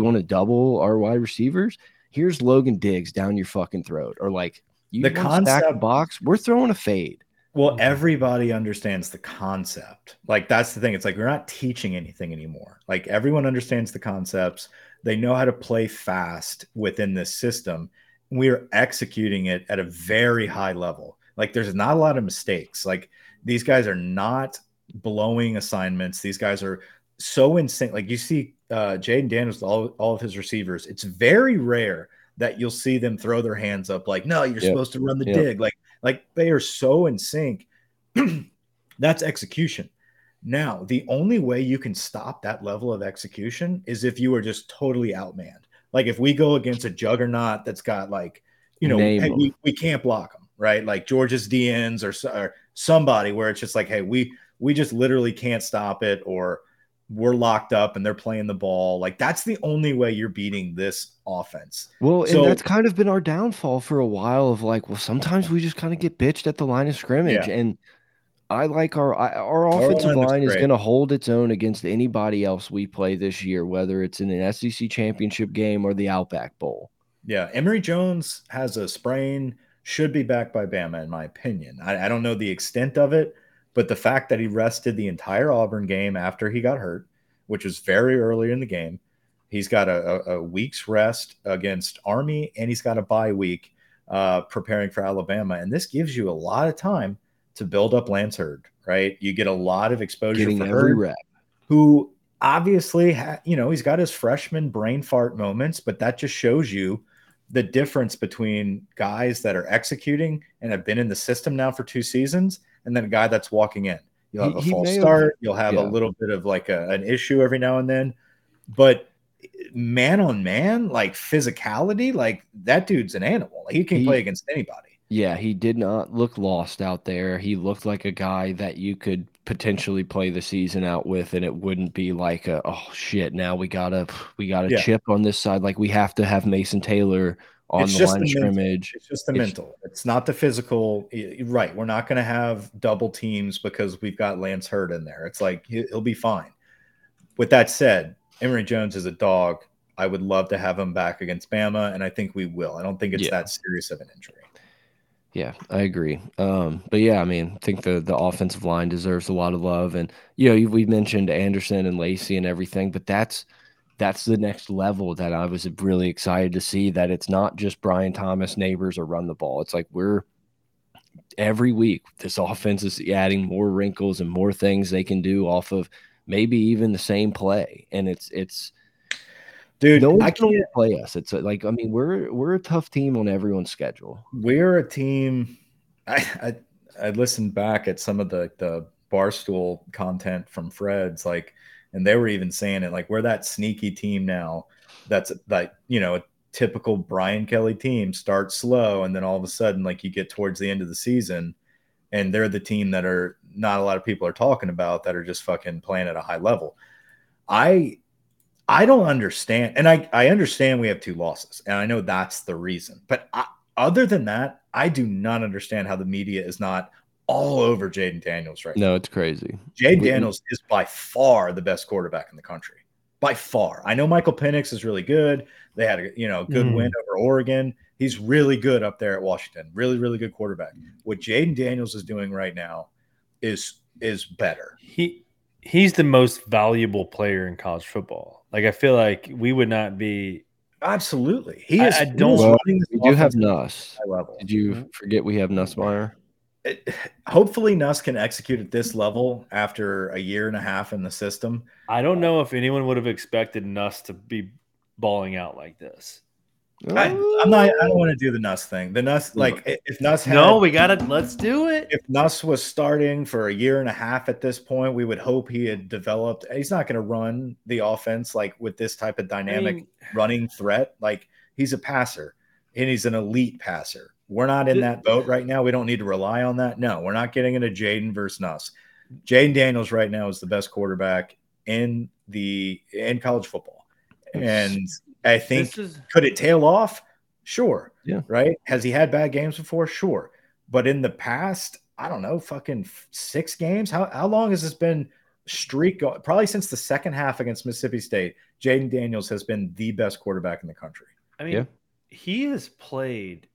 mm-hmm. want to double our wide receivers? Here's Logan Diggs down your fucking throat. Or like, you the concept box, we're throwing a fade. Well, everybody understands the concept. Like that's the thing. It's like we're not teaching anything anymore. Like everyone understands the concepts. They know how to play fast within this system. We are executing it at a very high level. Like there's not a lot of mistakes. Like these guys are not blowing assignments. These guys are so insane. Like you see uh Jayden Daniels, all, all of his receivers. It's very rare that you'll see them throw their hands up like, no, you're yep. supposed to run the yep. dig. Like, like they are so in sync. That's execution. Now, the only way you can stop that level of execution is if you are just totally outmanned. Like if we go against a juggernaut that's got like, you know, hey, we, we can't block them, right? Like George's DNs or, or somebody where it's just like, hey, we we just literally can't stop it, or we're locked up and they're playing the ball. Like that's the only way you're beating this offense. Well, so, and that's kind of been our downfall for a while of like, well, sometimes we just kind of get bitched at the line of scrimmage. Yeah. And I like our our offensive our line is going to hold its own against anybody else we play this year, whether it's in an SEC championship game or the Outback Bowl. Yeah, Emery Jones has a sprain, should be back by Bama, in my opinion. I, I don't know the extent of it, but the fact that he rested the entire Auburn game after he got hurt, which was very early in the game, he's got a, a, a week's rest against Army, and he's got a bye week uh, preparing for Alabama, and this gives you a lot of time to build up Lance Heard, right? You get a lot of exposure Getting for every Heard, rep. who obviously, ha- you know, he's got his freshman brain fart moments, but that just shows you the difference between guys that are executing and have been in the system now for two seasons and then a guy that's walking in. You'll have he, a false start. Have, you'll have yeah. a little bit of like a, an issue every now and then, but man on man, like physicality, like that dude's an animal. He can he, play against anybody. Yeah, he did not look lost out there. He looked like a guy that you could potentially play the season out with, and it wouldn't be like a oh shit. Now we gotta we got a yeah. chip on this side. Like we have to have Mason Taylor on it's the line of scrimmage. It's just the it's, mental. It's not the physical. Right. We're not going to have double teams because we've got Lance Heard in there. It's like he'll be fine. With that said, Emery Jones is a dog. I would love to have him back against Bama, and I think we will. I don't think it's yeah. that serious of an injury. Yeah, I agree. Um, but yeah, I mean, I think the the offensive line deserves a lot of love, and you know, we mentioned Anderson and Lacy and everything, but that's that's the next level that I was really excited to see. That it's not just Brian Thomas, Nabers, or run the ball. It's like we're every week this offense is adding more wrinkles and more things they can do off of maybe even the same play, and it's it's Dude, no I can't play us. It's like I mean, we're we're a tough team on everyone's schedule. We're a team. I I, I listened back at some of the the barstool content from Fred's, like, and they were even saying it like we're that sneaky team now. That's like you know a typical Brian Kelly team starts slow, and then all of a sudden, like you get towards the end of the season, and they're the team that are not a lot of people are talking about that are just fucking playing at a high level. I I don't understand. And I, I understand we have two losses, and I know that's the reason. But I, other than that, I do not understand how the media is not all over Jayden Daniels right no, now. No, it's crazy. Jayden Daniels is by far the best quarterback in the country. By far. I know Michael Penix is really good. They had a you know good mm. win over Oregon. He's really good up there at Washington. Really, really good quarterback. What Jayden Daniels is doing right now is is better. He he's the most valuable player in college football. Like I feel like we would not be absolutely. He is. I, I don't. Well, we do have Nuss. Did you mm-hmm. forget we have Nussmeier? It, hopefully, Nuss can execute at this level after a year and a half in the system. I don't know if anyone would have expected Nuss to be balling out like this. I, am not. I don't want to do the Nuss thing. The Nuss, like if Nuss. Had, no, we got to. Let's do it. If Nuss was starting for a year and a half at this point, we would hope he had developed. He's not going to run the offense like with this type of dynamic I mean, running threat. Like he's a passer, and he's an elite passer. We're not in that boat right now. We don't need to rely on that. No, we're not getting into Jayden versus Nuss. Jayden Daniels right now is the best quarterback in the in college football, and I think is... could it tail off? Sure. Yeah. Right. Has he had bad games before? Sure. But in the past, I don't know, fucking six games. How how long has this been streak? Probably since the second half against Mississippi State. Jayden Daniels has been the best quarterback in the country. I mean, yeah. he has played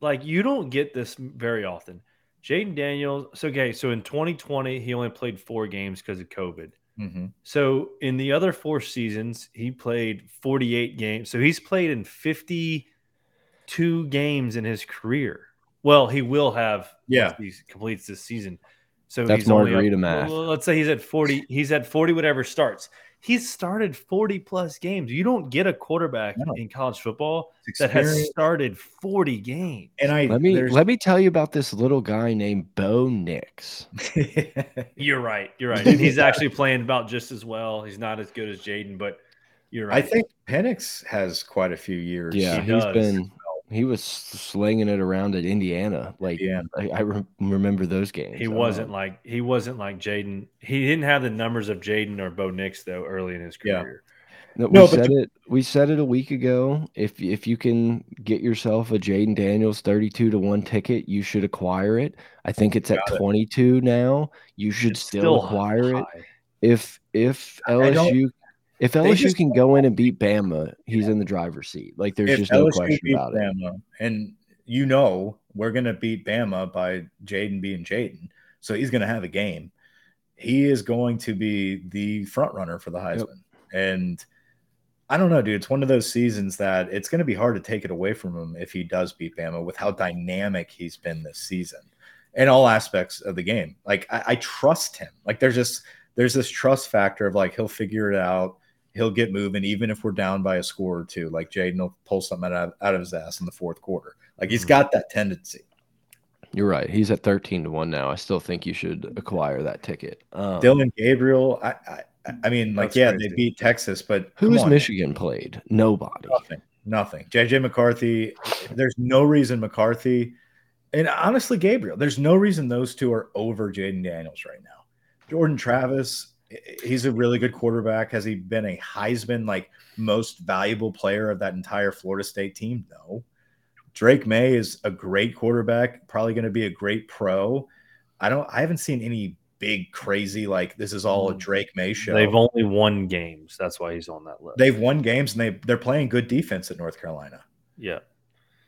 like you don't get this very often. Jayden Daniels. So okay, so in 2020 he only played four games because of COVID. Mm-hmm. So in the other four seasons, he played 48 games. So he's played in 52 games in his career. Well, he will have yeah he completes this season. So that's he's margarita up, math. Well, let's say he's at 40. He's at 40, whatever starts he's started 40 plus games. You don't get a quarterback no. in college football that has started 40 games. And I let me let me tell you about this little guy named Bo Nix. you're right. You're right. And he's actually playing about just as well. He's not as good as Jayden, but you're right. I think Penix has quite a few years. Yeah, he has been he was slinging it around at Indiana. Like yeah, I, I re remember those games. He wasn't like he wasn't like Jayden. He didn't have the numbers of Jayden or Bo Nix though early in his career. Yeah. No, we no, said it. We said it a week ago. If if you can get yourself a Jayden Daniels thirty-two to one ticket, you should acquire it. I think it's at twenty-two now. You should still, still, acquire high. it. If if LSU if LSU can go in and beat Bama, he's in the driver's seat. Like there's just no LSU question about Bama, it. And you know we're gonna beat Bama by Jayden being Jayden, so he's gonna have a game. He is going to be the front runner for the Heisman, yep. and I don't know, dude. It's one of those seasons that it's going to be hard to take it away from him if he does beat Bama with how dynamic he's been this season in all aspects of the game. Like I, I trust him. Like there's just there's this trust factor of like he'll figure it out he'll get moving even if we're down by a score or two. Like Jayden will pull something out, out of his ass in the fourth quarter. Like he's mm-hmm. got that tendency. You're right. He's at 13 to 1 now. I still think you should acquire that ticket. Um, Dillon Gabriel, I, I, I mean, like, yeah, crazy. they beat Texas, but who's Michigan played? Nobody. Nothing. Nothing. JJ McCarthy, there's no reason McCarthy and honestly, Gabriel, there's no reason those two are over Jayden Daniels right now. Jordan Travis, he's a really good quarterback. Has he been a Heisman like most valuable player of that entire Florida State team? No. Drake Maye is a great quarterback, probably going to be a great pro. I don't I haven't seen any big crazy like this is all a mm. Drake Maye show. They've only won games. That's why he's on that list. They've won games and they they're playing good defense at North Carolina. Yeah.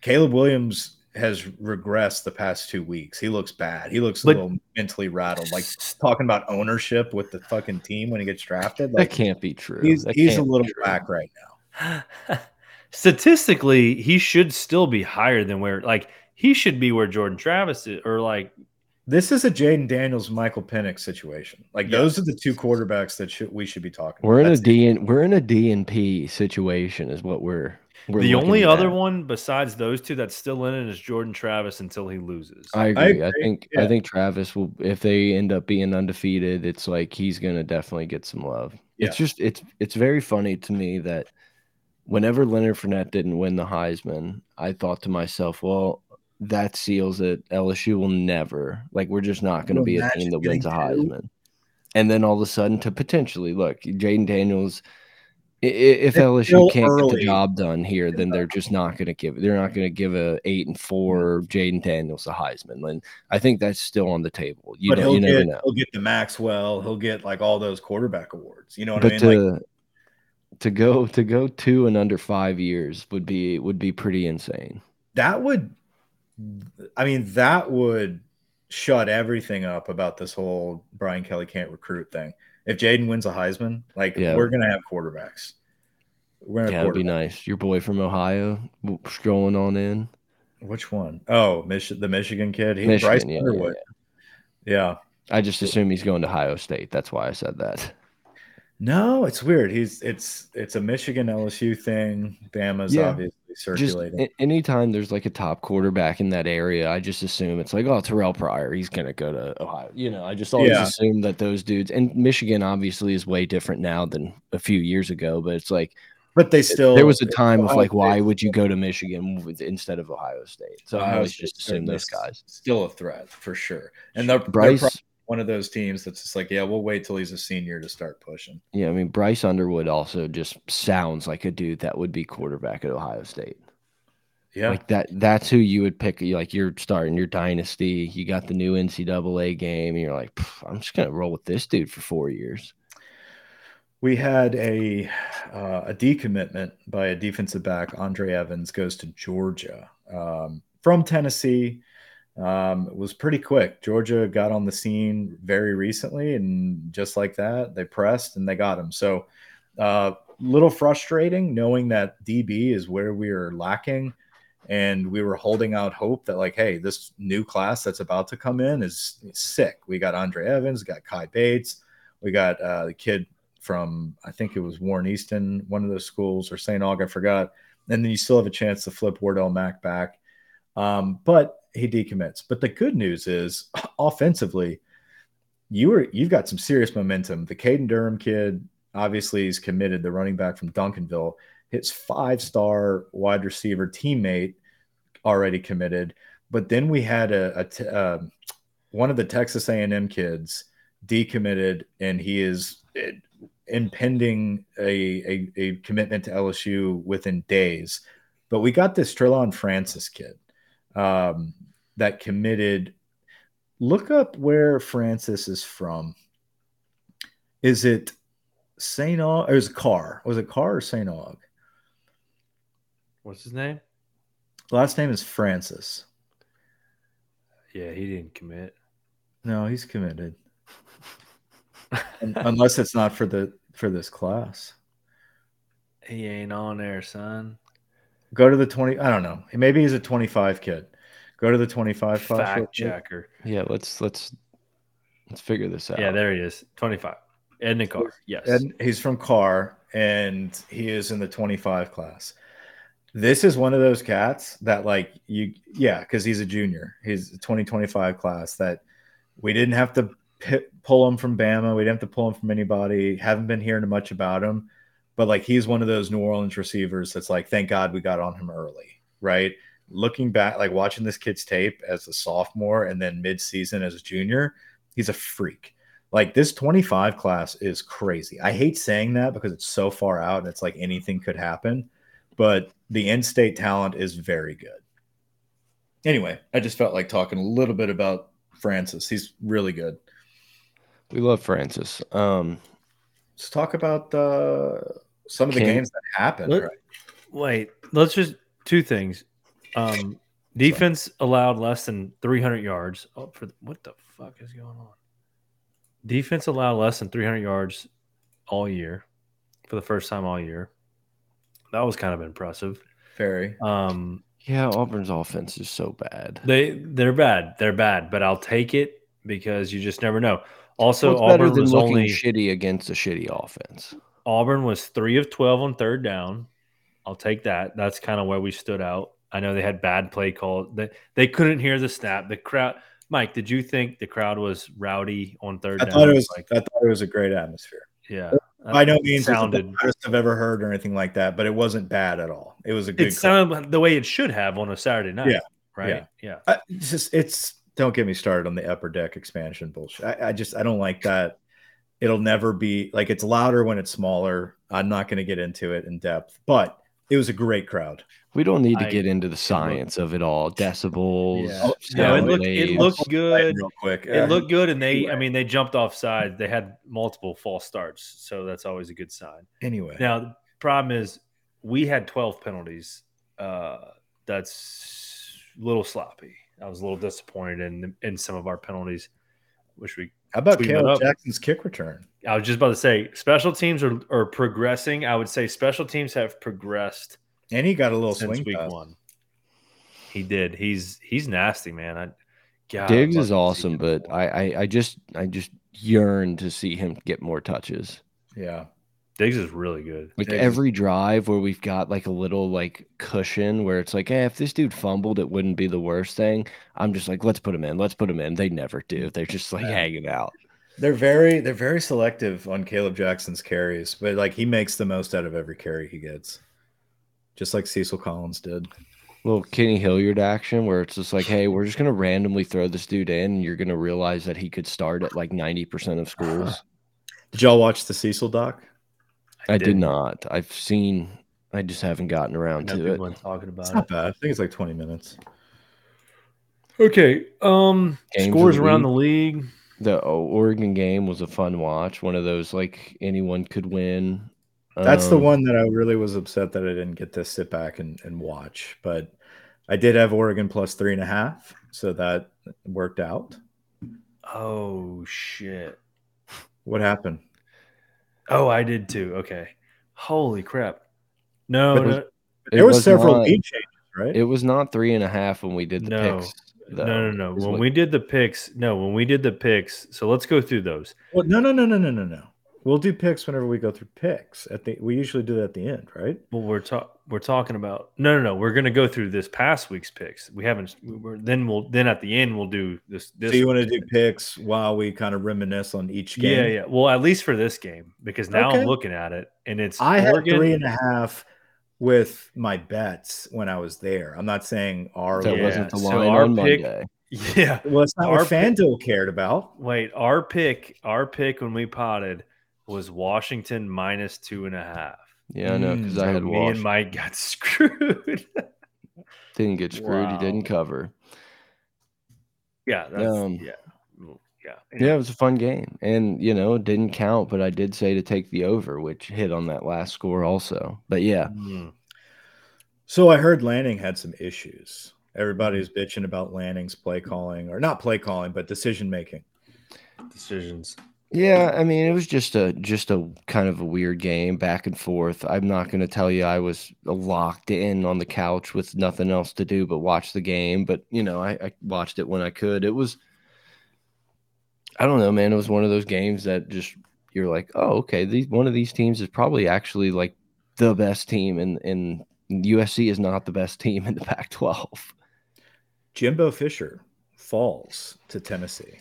Caleb Williams has regressed the past two weeks. He looks bad. He looks a little mentally rattled. Like talking about ownership with the fucking team when he gets drafted. Like, that can't be true. He's he's a little back right now. Statistically, he should still be higher than where like he should be where Jordan Travis is, or like this is a Jayden Daniels, Michael Penix situation. Like yes. those are the two quarterbacks that should, we should be talking. We're about. in That's a DN, we're in a DNP situation, is what we're we're the only other at. one besides those two that's still in it is Jordan Travis until he loses. I agree. I, agree. I think yeah. I think Travis will if they end up being undefeated, it's like he's gonna definitely get some love. Yeah. It's just it's it's very funny to me that whenever Leonard Fournette didn't win the Heisman, I thought to myself, well, that seals it. LSU will never like we're just not gonna be a team that wins a Heisman. And then all of a sudden to potentially look, Jayden Daniels if LSU can't early. get the job done here, then they're just not going to give. They're not going to give a eight and four Jayden Daniels a Heisman. And I think that's still on the table. You, know, you get, never know. He'll get the Maxwell. He'll get like all those quarterback awards. You know what but I mean? To, like, to go to go two and under five years would be would be pretty insane. That would, I mean, that would shut everything up about this whole Brian Kelly can't recruit thing if Jayden wins a Heisman, like yeah. we're gonna have quarterbacks. We're gonna yeah, that'd be nice. Your boy from Ohio strolling on in. Which one? Oh, Mich- the Michigan kid. He, Michigan, Bryce yeah, Underwood. Yeah, yeah. I just assume he's going to Ohio State. That's why I said that. No, it's weird. He's it's it's a Michigan LSU thing. Bama's yeah. obviously circulating. Just anytime there's like a top quarterback in that area, I just assume it's like, oh, Terrelle Pryor, he's gonna go to Ohio. You know, I just always yeah. assume that those dudes and Michigan obviously is way different now than a few years ago, but it's like but they still there was a time of like, why would you go to Michigan with, instead of Ohio State? So Ohio I always just assume those guys still a threat for sure. And they're, Bryce, they're one of those teams that's just like, yeah, we'll wait till he's a senior to start pushing. Yeah, I mean Bryce Underwood also just sounds like a dude that would be quarterback at Ohio State. Yeah, like that. That's who you would pick. Like you're starting your dynasty. You got the new NCAA game, and you're like, I'm just gonna roll with this dude for four years. We had a uh, a decommitment by a defensive back. Andre Evans goes to Georgia um, from Tennessee um, it was pretty quick. Georgia got on the scene very recently, and just like that, they pressed and they got him. So, a uh, little frustrating knowing that DB is where we are lacking, and we were holding out hope that like, hey, this new class that's about to come in is, is sick. We got Andre Evans, got Kai Bates, we got uh, the kid from I think it was Warren Easton, one of those schools, or St. Aug, I forgot. And then you still have a chance to flip Wardell Mack back. Um, but he decommits. But the good news is, offensively, you were you've got some serious momentum. The Caden Durham kid obviously is committed. The running back from Duncanville, his five star wide receiver teammate already committed. But then we had a, a uh, one of the Texas A&M kids decommitted, and he is eh, impending a, a, a commitment to LSU within days. But we got this Trillon Francis kid um, that committed. Look up where Francis is from. Is it St. Aug? Or is it Karr? Was it Karr or St. Aug? What's his name? Last name is Francis. Yeah, he didn't commit. No, he's committed. Unless it's not for the for this class. He ain't on there, son. Go to the 20. I don't know. Maybe he's a 25 kid. Go to the 25 fact checker. Yeah, let's let's let's figure this out. Yeah, there he is. 25. Edna Karr. Yes. And he's from Karr and he is in the 25 class. This is one of those cats that like you yeah, cuz he's a junior. He's 2025 class that we didn't have to pull him from Bama. We didn't have to pull him from anybody. Haven't been hearing much about him but like he's one of those New Orleans receivers that's like, thank God we got on him early, right? Looking back, like watching this kid's tape as a sophomore and then mid-season as a junior, he's a freak. Like this 25 class is crazy. I hate saying that because it's so far out and it's like anything could happen, but the in-state talent is very good. Anyway, I just felt like talking a little bit about Francis. He's really good. We love Francis. Um, let's talk about the uh, some of the Can, games that happened. Let, right? Wait, let's just two things. Um, defense Sorry. allowed less than 300 yards. Oh, for what the fuck is going on? Defense allowed less than 300 yards all year for the first time all year. That was kind of impressive. Very. Um, yeah, Auburn's offense is so bad. They they're bad. They're bad, but I'll take it because you just never know. Also, well, Auburn was only shitty against a shitty offense. Auburn was three of 12 on third down. I'll take that. That's kind of where we stood out. I know they had bad play call. They, they couldn't hear the snap. The crowd, Mike, did you think the crowd was rowdy on third I down? Thought it was, like, I thought it was a great atmosphere. Yeah. By no means sounded the best I've ever heard or anything like that, but it wasn't bad at all. It was a good. It sounded the way it should have on a Saturday night. Yeah. Right. Yeah. yeah. Uh, it's just it's don't get me started on the upper deck expansion bullshit. I, I just I don't like that It'll never be like it's louder when it's smaller. I'm not going to get into it in depth, but it was a great crowd. We don't need to I, get into the science of it all, decibels. Yeah. no, it looked, it looked good. Real quick, it looked good, and they, anyway. I mean, they jumped off side. They had multiple false starts, so that's always a good sign. Anyway, now the problem is we had 12 penalties. Uh, that's a little sloppy. I was a little disappointed in in some of our penalties. Wish we. How about Kaleb Jackson's kick return? I was just about to say special teams are, are progressing. I would say special teams have progressed and he got a little since swing week pass. one. He did. He's he's nasty, man. I, God, Diggs is awesome, but I, I I just I just yearn to see him get more touches. Yeah. Diggs is really good. Like Diggs. every drive where we've got like a little like cushion where it's like, hey, if this dude fumbled, it wouldn't be the worst thing. I'm just like, let's put him in. Let's put him in. They never do. Mm. They're just like yeah. hanging out. They're very they're very selective on Kaleb Jackson's carries, but like he makes the most out of every carry he gets just like Cecil Collins did. Little Kenny Hilliard action where it's just like, hey, we're just gonna randomly throw this dude in, and you're gonna realize that he could start at like ninety percent of schools. Did y'all watch the Cecil doc? I, I did not. I've seen. I just haven't gotten around to it. Talking about it's not it. bad. I think it's like twenty minutes. Okay. Um, Games scores the around the league. The Oregon game was a fun watch. One of those like anyone could win. That's um, the one that I really was upset that I didn't get to sit back and, and watch. But I did have Oregon plus three and a half, so that worked out. Oh shit! What happened? Oh, I did too. Okay. Holy crap! No, but no there was, was several not, lead changes, right? It was not three and a half when we did the no. picks. Though, no, no, no. When what... we did the picks, no, when we did the picks. So let's go through those. Well, no, no, no, no, no, no, no. We'll do picks whenever we go through picks. At the we usually do that at the end, right? Well, we're talking we're talking about no, no, no. We're going to go through this past week's picks. We haven't. We're, then we'll then at the end we'll do this. this so you want to do picks while we kind of reminisce on each game? Yeah, yeah. Well, at least for this game because now okay. I'm looking at it and it's I Oregon. had three and a half with my bets when I was there. I'm not saying our that yeah. wasn't the line so our on pick, Monday. Yeah, well, it's not our what FanDuel cared about. Wait, our pick, our pick when we potted was Washington minus two and a half. Yeah, I know because mm, I had me Washington. and Mike got screwed. didn't get screwed. Wow. He didn't cover. Yeah, um, yeah, yeah. Yeah, it was a fun game, and you know, it didn't count, but I did say to take the over, which hit on that last score also. But yeah. Mm. So I heard Lanning had some issues. Everybody's mm. bitching about Lanning's play calling, or not play calling, but decision making. Decisions. Yeah, I mean, it was just a just a kind of a weird game, back and forth. I'm not going to tell you I was locked in on the couch with nothing else to do but watch the game. But you know, I, I watched it when I could. It was, I don't know, man. It was one of those games that just you're like, oh, okay, these one of these teams is probably actually like the best team, and and USC is not the best team in the Pac-12. Jimbo Fisher falls to Tennessee.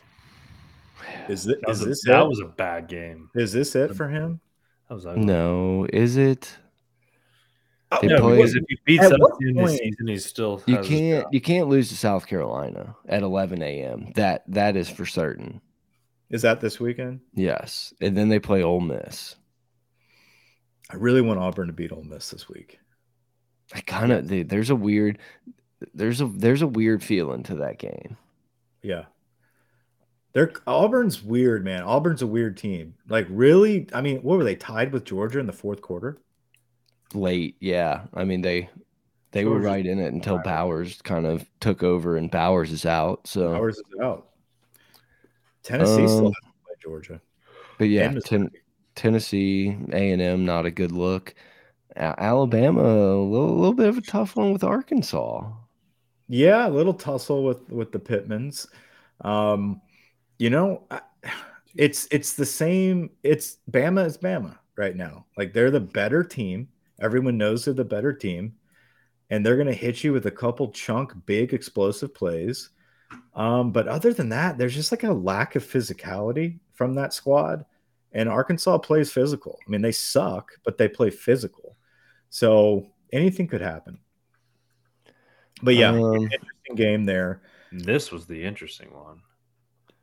Is, this, that, is was, this a, that was a bad game? Is this it for him? That was ugly. No, is it? Oh, they no, play, because if he beats us in the season, he's still you can't you can't lose to South Carolina at 11 a.m. That that is for certain. Is that this weekend? Yes, and then they play Ole Miss. I really want Auburn to beat Ole Miss this week. I kind of there's a weird there's a there's a weird feeling to that game. Yeah, they're Auburn's weird, man. Auburn's a weird team. Like, really? I mean, what were they tied with Georgia in the fourth quarter? Late, yeah. I mean, they they Georgia. were right in it until Bowers kind of took over, and Bowers is out. So Bowers is out. Tennessee um, still has to play Georgia, but yeah, ten, Tennessee A and M not a good look. Alabama a little, little bit of a tough one with Arkansas. Yeah, a little tussle with with the Pittmans. Um, you know, it's it's the same. It's Bama is Bama right now. Like they're the better team. Everyone knows they're the better team, and they're going to hit you with a couple chunk, big, explosive plays. Um, but other than that, there's just like a lack of physicality from that squad. And Arkansas plays physical. I mean, they suck, but they play physical. So anything could happen. But yeah, um, interesting game there. This was the interesting one.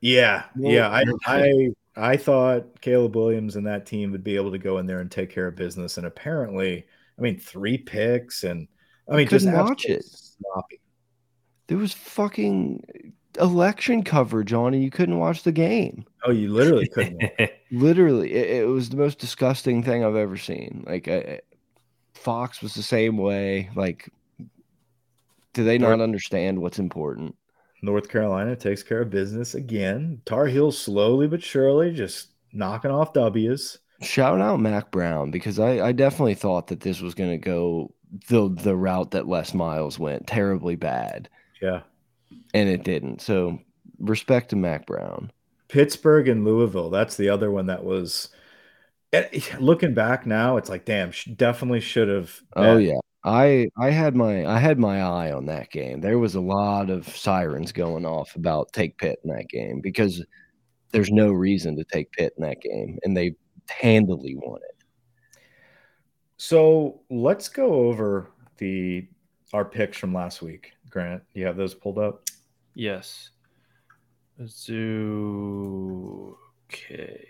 Yeah, yeah. I, I I thought Caleb Williams and that team would be able to go in there and take care of business, and apparently, I mean, three picks, and I mean, just watch it. Sloppy. There was fucking election coverage on, and you couldn't watch the game. Oh, you literally couldn't. literally, it, it, was the most disgusting thing I've ever seen. Like, I, Fox was the same way. Like, do they not understand what's important? North Carolina takes care of business again. Tar Heels slowly but surely just knocking off W's. Shout out Mack Brown because I, I definitely thought that this was going to go the the route that Les Miles went terribly bad. Yeah, and it didn't. So respect to Mack Brown. Pittsburgh and Louisville. That's the other one that was. Eh, looking back now, it's like, damn, definitely should have. Oh yeah, I I had my I had my eye on that game. There was a lot of sirens going off about take Pitt in that game because there's no reason to take Pitt in that game, and they handily won it. So let's go over the our picks from last week. Grant, you have those pulled up? Yes. Let's do okay.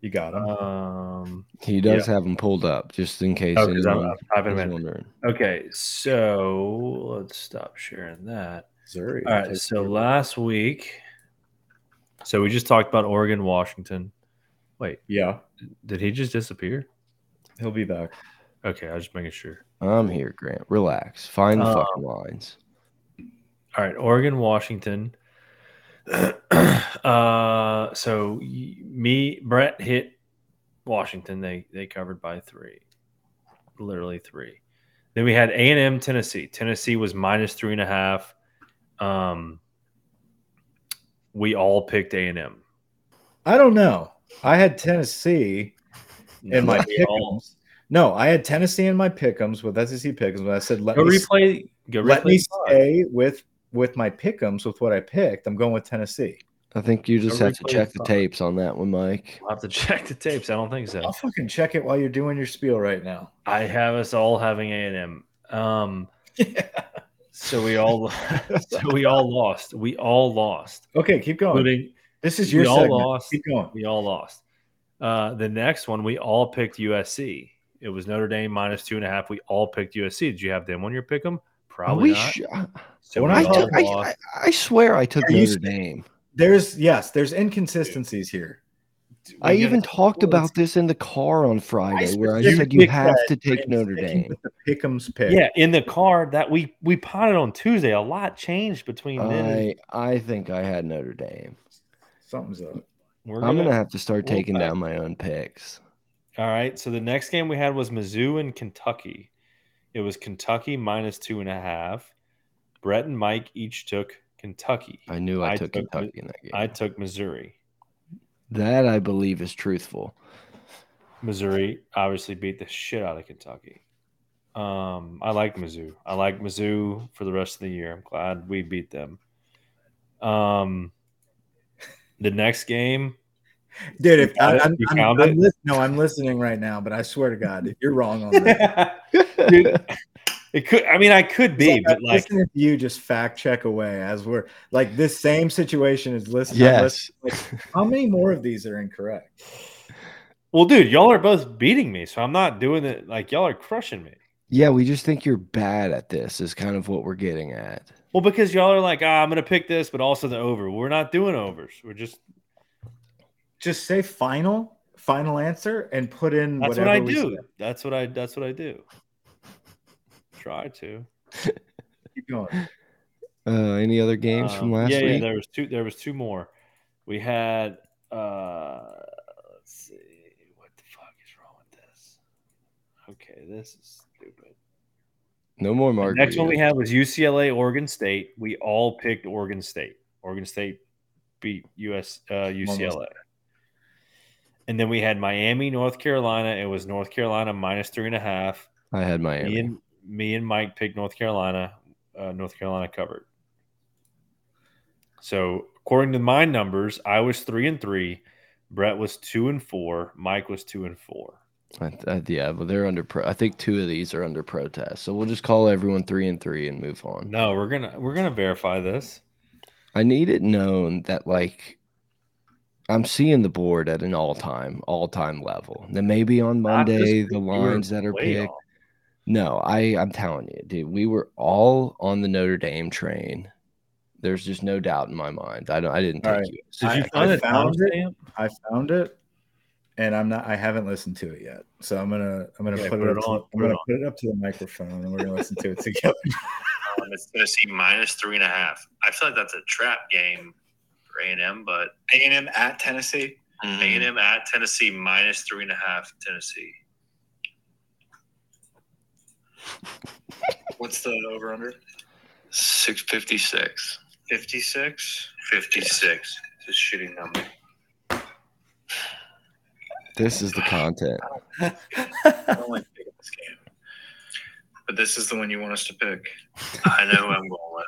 You got him. Um, he does yeah. have them pulled up, just in case. Oh, anyone I'm, wondering. Okay, so let's stop sharing that. Missouri. All right. So last week, so we just talked about Oregon, Washington. Wait. Yeah. Did he just disappear? He'll be back. Okay, I was just making sure. I'm here, Grant. Relax. Find the um, fucking lines. All right, Oregon, Washington. uh, so me, Brett hit Washington. They they covered by three, literally three. Then we had A and M, Tennessee. Tennessee was minus three and a half. Um, we all picked A and M. I don't know. I had Tennessee in my pickums. No, I had Tennessee in my pickums with SEC pickums. But I said, let go me replay. Go let replay me stay with with my pickums with what I picked, I'm going with Tennessee. I think you just have to check the tapes on that one, Mike. I'll have to check the tapes. I don't think so. I'll fucking check it while you're doing your spiel right now. I have us all having A and M. Um, so we all, so we all lost. We all lost. Okay, keep going. Including, this is your. We segment. all lost. Keep going. We all lost. Uh, the next one, we all picked USC. It was Notre Dame minus two and a half. We all picked USC. Did you have them on your pick 'em? Probably not. Uh, so I, took, I, I, swear I took Are Notre Dame. There's yes, there's inconsistencies here. I even talked about this in the car on Friday, where I said you have to take Notre Dame. The Pickham's pick. Yeah, in the car that we we potted on Tuesday, a lot changed between then. I I think I had Notre Dame. Something's up. We're I'm gonna, have to start taking down my own picks. All right. So the next game we had was Mizzou and Kentucky. It was Kentucky minus two and a half. Brett and Mike each took Kentucky. I knew I, I took, took, Kentucky in that game. I took Missouri. That I believe is truthful. Missouri obviously beat the shit out of Kentucky. Um, I like Mizzou. I like Mizzou for the rest of the year. I'm glad we beat them. Um, the next game, dude. If I, am I'm, I'm, I'm no, I'm listening right now, but I swear to God, if you're wrong on that, dude, it could. I mean, I could be, like, but like if you just fact check away as we're like this same situation is listening. Yes. Like, how many more of these are incorrect? Well, dude, y'all are both beating me, so I'm not doing it. Like y'all are crushing me. Yeah, we just think you're bad at this. Is kind of what we're getting at. Well, because y'all are like, ah, I'm gonna pick this, but also the over. We're not doing overs. We're just just say final, final answer, and put in. That's what I do. Say. That's what I. That's what I do. Try to. Keep going. Uh, any other games um, from last yeah, week? Yeah, there was two. There was two more. We had. uh Let's see. What the fuck is wrong with this? Okay, this is stupid. No more mark. Next one we had was UCLA, Oregon State. We all picked Oregon State. Oregon State beat US uh, UCLA. And then we had Miami, North Carolina. It was North Carolina minus three and a half. I had Miami. Me and, me and Mike picked North Carolina. Uh, North Carolina covered. So according to my numbers, I was three and three. Brett was two and four. Mike was two and four. I, I, yeah, but they're under. Pro- I think two of these are under protest. So we'll just call everyone three and three and move on. No, we're gonna we're gonna verify this. I need it known that like I'm seeing the board at an all time, all time level. Then maybe on Monday, the lines that are picked. Off. No, I I'm telling you, dude, we were all on the Notre Dame train. There's just no doubt in my mind. I don't. I didn't take right. you. Did you I, I found it? I found it, and I'm not. I haven't listened to it yet. So I'm gonna. I'm gonna put, put, it, up. To, I'm gonna put it up to the microphone, and we're gonna listen to it together. Um, it's Tennessee minus three and a half. I feel like that's a trap game for A and M, but A and M at Tennessee. Mm-hmm. A and M at Tennessee minus three and a half. Tennessee. What's the over under? 656. 56? 56. It's a shitty number. This is the content. I don't like picking this game. But this is the one you want us to pick. I know who I'm going with.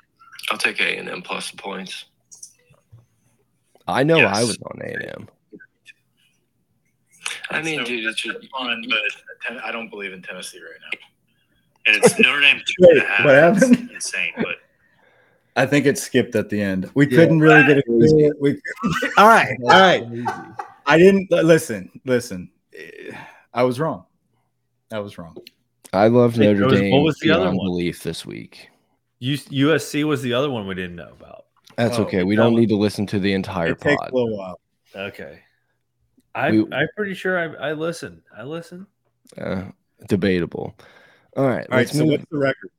I'll take A and M plus the points. I know yes. I was on A and M. I mean, so, dude, it's just fun, but I don't believe in Tennessee right now and it's Notre Dame two Wait, and a half. What happened? It's insane, but I think it skipped at the end. We yeah, couldn't really get it. We, all right, all right. I didn't listen. Listen, I was wrong. I was wrong. I love Notre was, Dame. What was the other one? Belief this week. USC was the other one we didn't know about. That's oh, okay. We don't need to listen to the entire pod. a little while. Okay. I, we, I'm pretty sure I, I listen. I listen. Uh, debatable. All right. All right. So what's the records?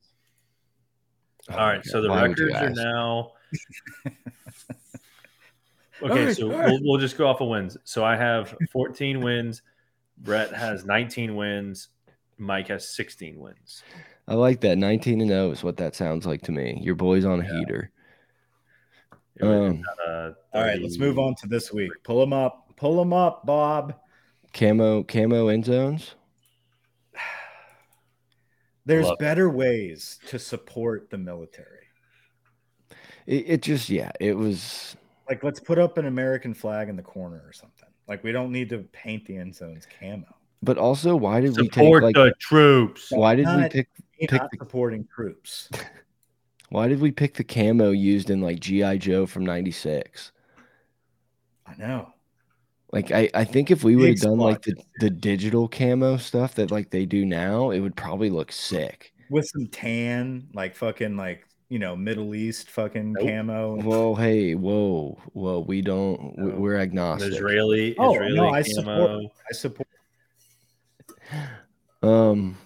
Oh, All right. So the records are now. okay. Right, so right. we'll, we'll just go off of wins. So I have 14 wins. Brett has 19 wins. Mike has 16 wins. I like that. 19 and 0 is what that sounds like to me. Your boy's on a yeah. heater. Um, uh, all right, let's move on to this week. Pull them up. Pull them up, Bob. Camo, camo end zones. There's Love better it. ways to support the military. It, it, just, yeah, it was like let's put up an American flag in the corner or something. Like we don't need to paint the end zones camo. But also, why did support we take like the troops? Why did we pick, pick the, supporting troops? Why did we pick the camo used in like GI Joe from '96? I know. Like I, I think if we would have done like the, the digital camo stuff that like they do now, it would probably look sick. With some tan, like fucking like you know, Middle East fucking nope. camo. Whoa, hey, whoa, whoa, we don't no. we're agnostic. Israeli, oh, Israeli no, I camo. support I support um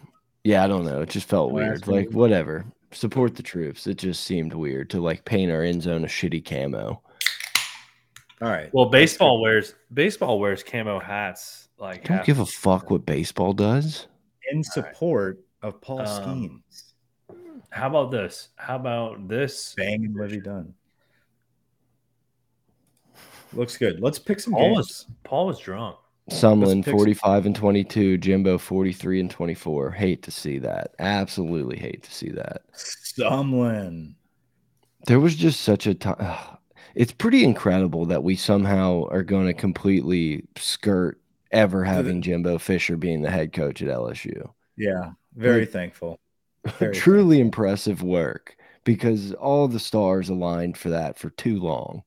yeah, I don't know. It just felt weird. Like whatever. Support the troops. It just seemed weird to like paint our end zone a shitty camo. All right. Well, baseball wears baseball wears camo hats. Like, don't give a fuck what baseball does. In support right. of Paul um, Skenes. How about this? How about this? Bang and Livvy Dunne. Looks good. Let's pick some Paul games. Was, Paul was drunk. Sumlin 45 and 22, Jimbo 43 and 24. Hate to see that. Absolutely hate to see that. Sumlin. There was just such a time it's pretty incredible that we somehow are going to completely skirt ever having Jimbo Fisher being the head coach at LSU. Yeah, very like, thankful. Very truly thankful. impressive work because all the stars aligned for that for too long.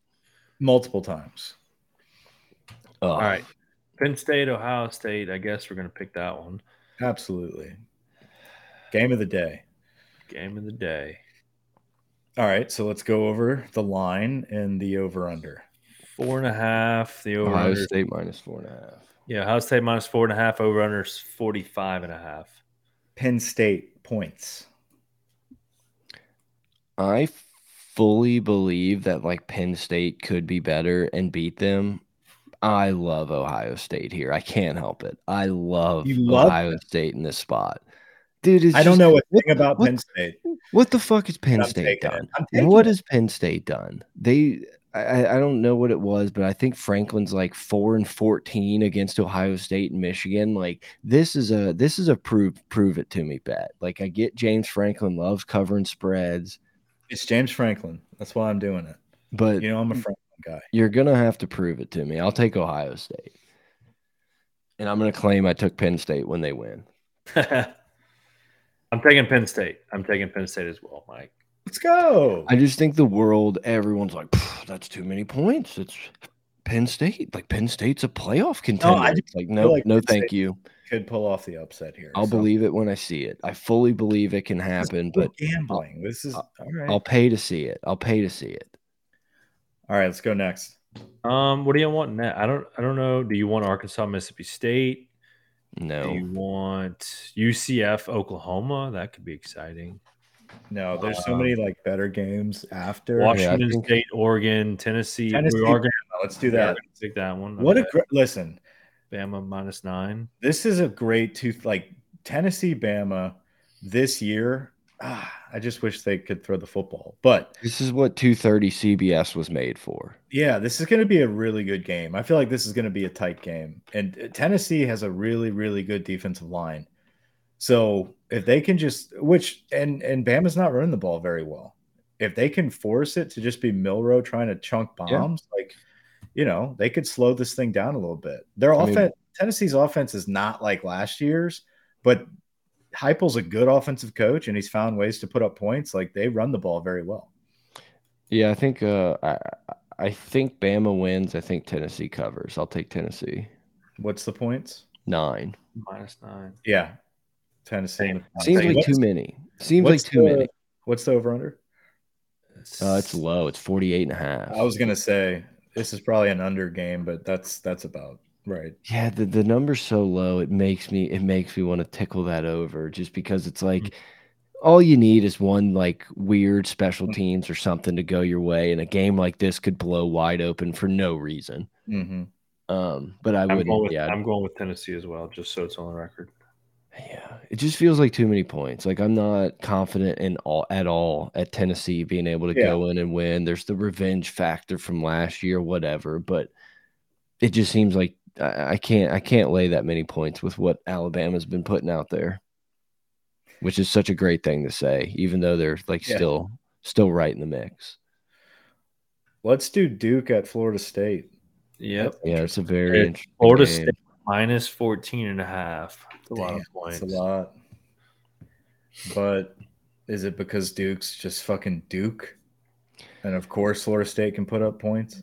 Multiple times. All right. Penn State, Ohio State. I guess we're going to pick that one. Absolutely. Game of the day. Game of the day. All right, so let's go over the line and the over under. Four and a half. The over Ohio State minus four and a half. Yeah, Ohio State minus four and a half. Over under 45 and a half. Penn State points. I fully believe that like Penn State could be better and beat them. I love Ohio State here. I can't help it. I love, love Ohio State in this spot. Dude, I don't know a thing about what, Penn State. What the fuck has Penn State done? What it. has Penn State done? They, I, I don't know what it was, but I think Franklin's like four and fourteen against Ohio State and Michigan. Like this is a this is a prove prove it to me bet. Like I get James Franklin loves covering spreads. It's James Franklin. That's why I'm doing it. But you know I'm a Franklin guy. You're gonna have to prove it to me. I'll take Ohio State, and I'm gonna claim I took Penn State when they win. I'm taking Penn State. I'm taking Penn State as well, Mike. Let's go. I just think the world, everyone's like, that's too many points. It's Penn State. Like Penn State's a playoff contender. No, it's like no, like no, Penn thank State you. Could pull off the upset here. I'll so. believe it when I see it. I fully believe it can happen. But gambling. I'll, this is all right. I'll pay to see it. I'll pay to see it. All right, let's go next. Um, what do you want next? I don't. I don't know. Do you want Arkansas, Mississippi State? No. Do you want UCF, Oklahoma? That could be exciting. No, there's so many like better games after Washington yeah, State, Oregon, Tennessee. Tennessee we are gonna, let's do that. Take that one. What okay. a great listen. Bama minus nine. This is a great two like Tennessee Bama this year. Ah, I just wish they could throw the football. But this is what 230 CBS was made for. Yeah, this is going to be a really good game. I feel like this is going to be a tight game. And Tennessee has a really, really good defensive line. So if they can just which and and Bama's not running the ball very well. If they can force it to just be Milroe trying to chunk bombs, yeah. like you know, they could slow this thing down a little bit. Their I offense, mean, Tennessee's offense is not like last year's, but Heupel's a good offensive coach, and he's found ways to put up points. Like they run the ball very well. Yeah, I think uh, I I think Bama wins. I think Tennessee covers. I'll take Tennessee. What's the points? Nine. Minus nine. Yeah, Tennessee. Seems like too many. Seems like too the, many. What's the over under? Uh, it's low. It's 48 and a half. I was going to say this is probably an under game, but that's that's about right. Yeah, the, the number's so low. It makes me it makes me want to tickle that over just because it's like mm -hmm. all you need is one like weird special mm. teams or something to go your way, and a game like this could blow wide open for no reason. Mm -hmm. Um, but I would. Yeah, I'm going with Tennessee as well, just so it's on the record. Yeah, it just feels like too many points. Like I'm not confident in all at all at Tennessee being able to yeah. go in and win. There's the revenge factor from last year, whatever, but it just seems like I, I can't I can't lay that many points with what Alabama's been putting out there, which is such a great thing to say, even though they're like yeah. still still right in the mix. Let's do Duke at Florida State. Yep. Yeah, it's a very interesting Florida game. State minus 14 and a half a Damn, lot of points. That's a lot. But is it because Duke's just fucking Duke? And of course, Florida State can put up points.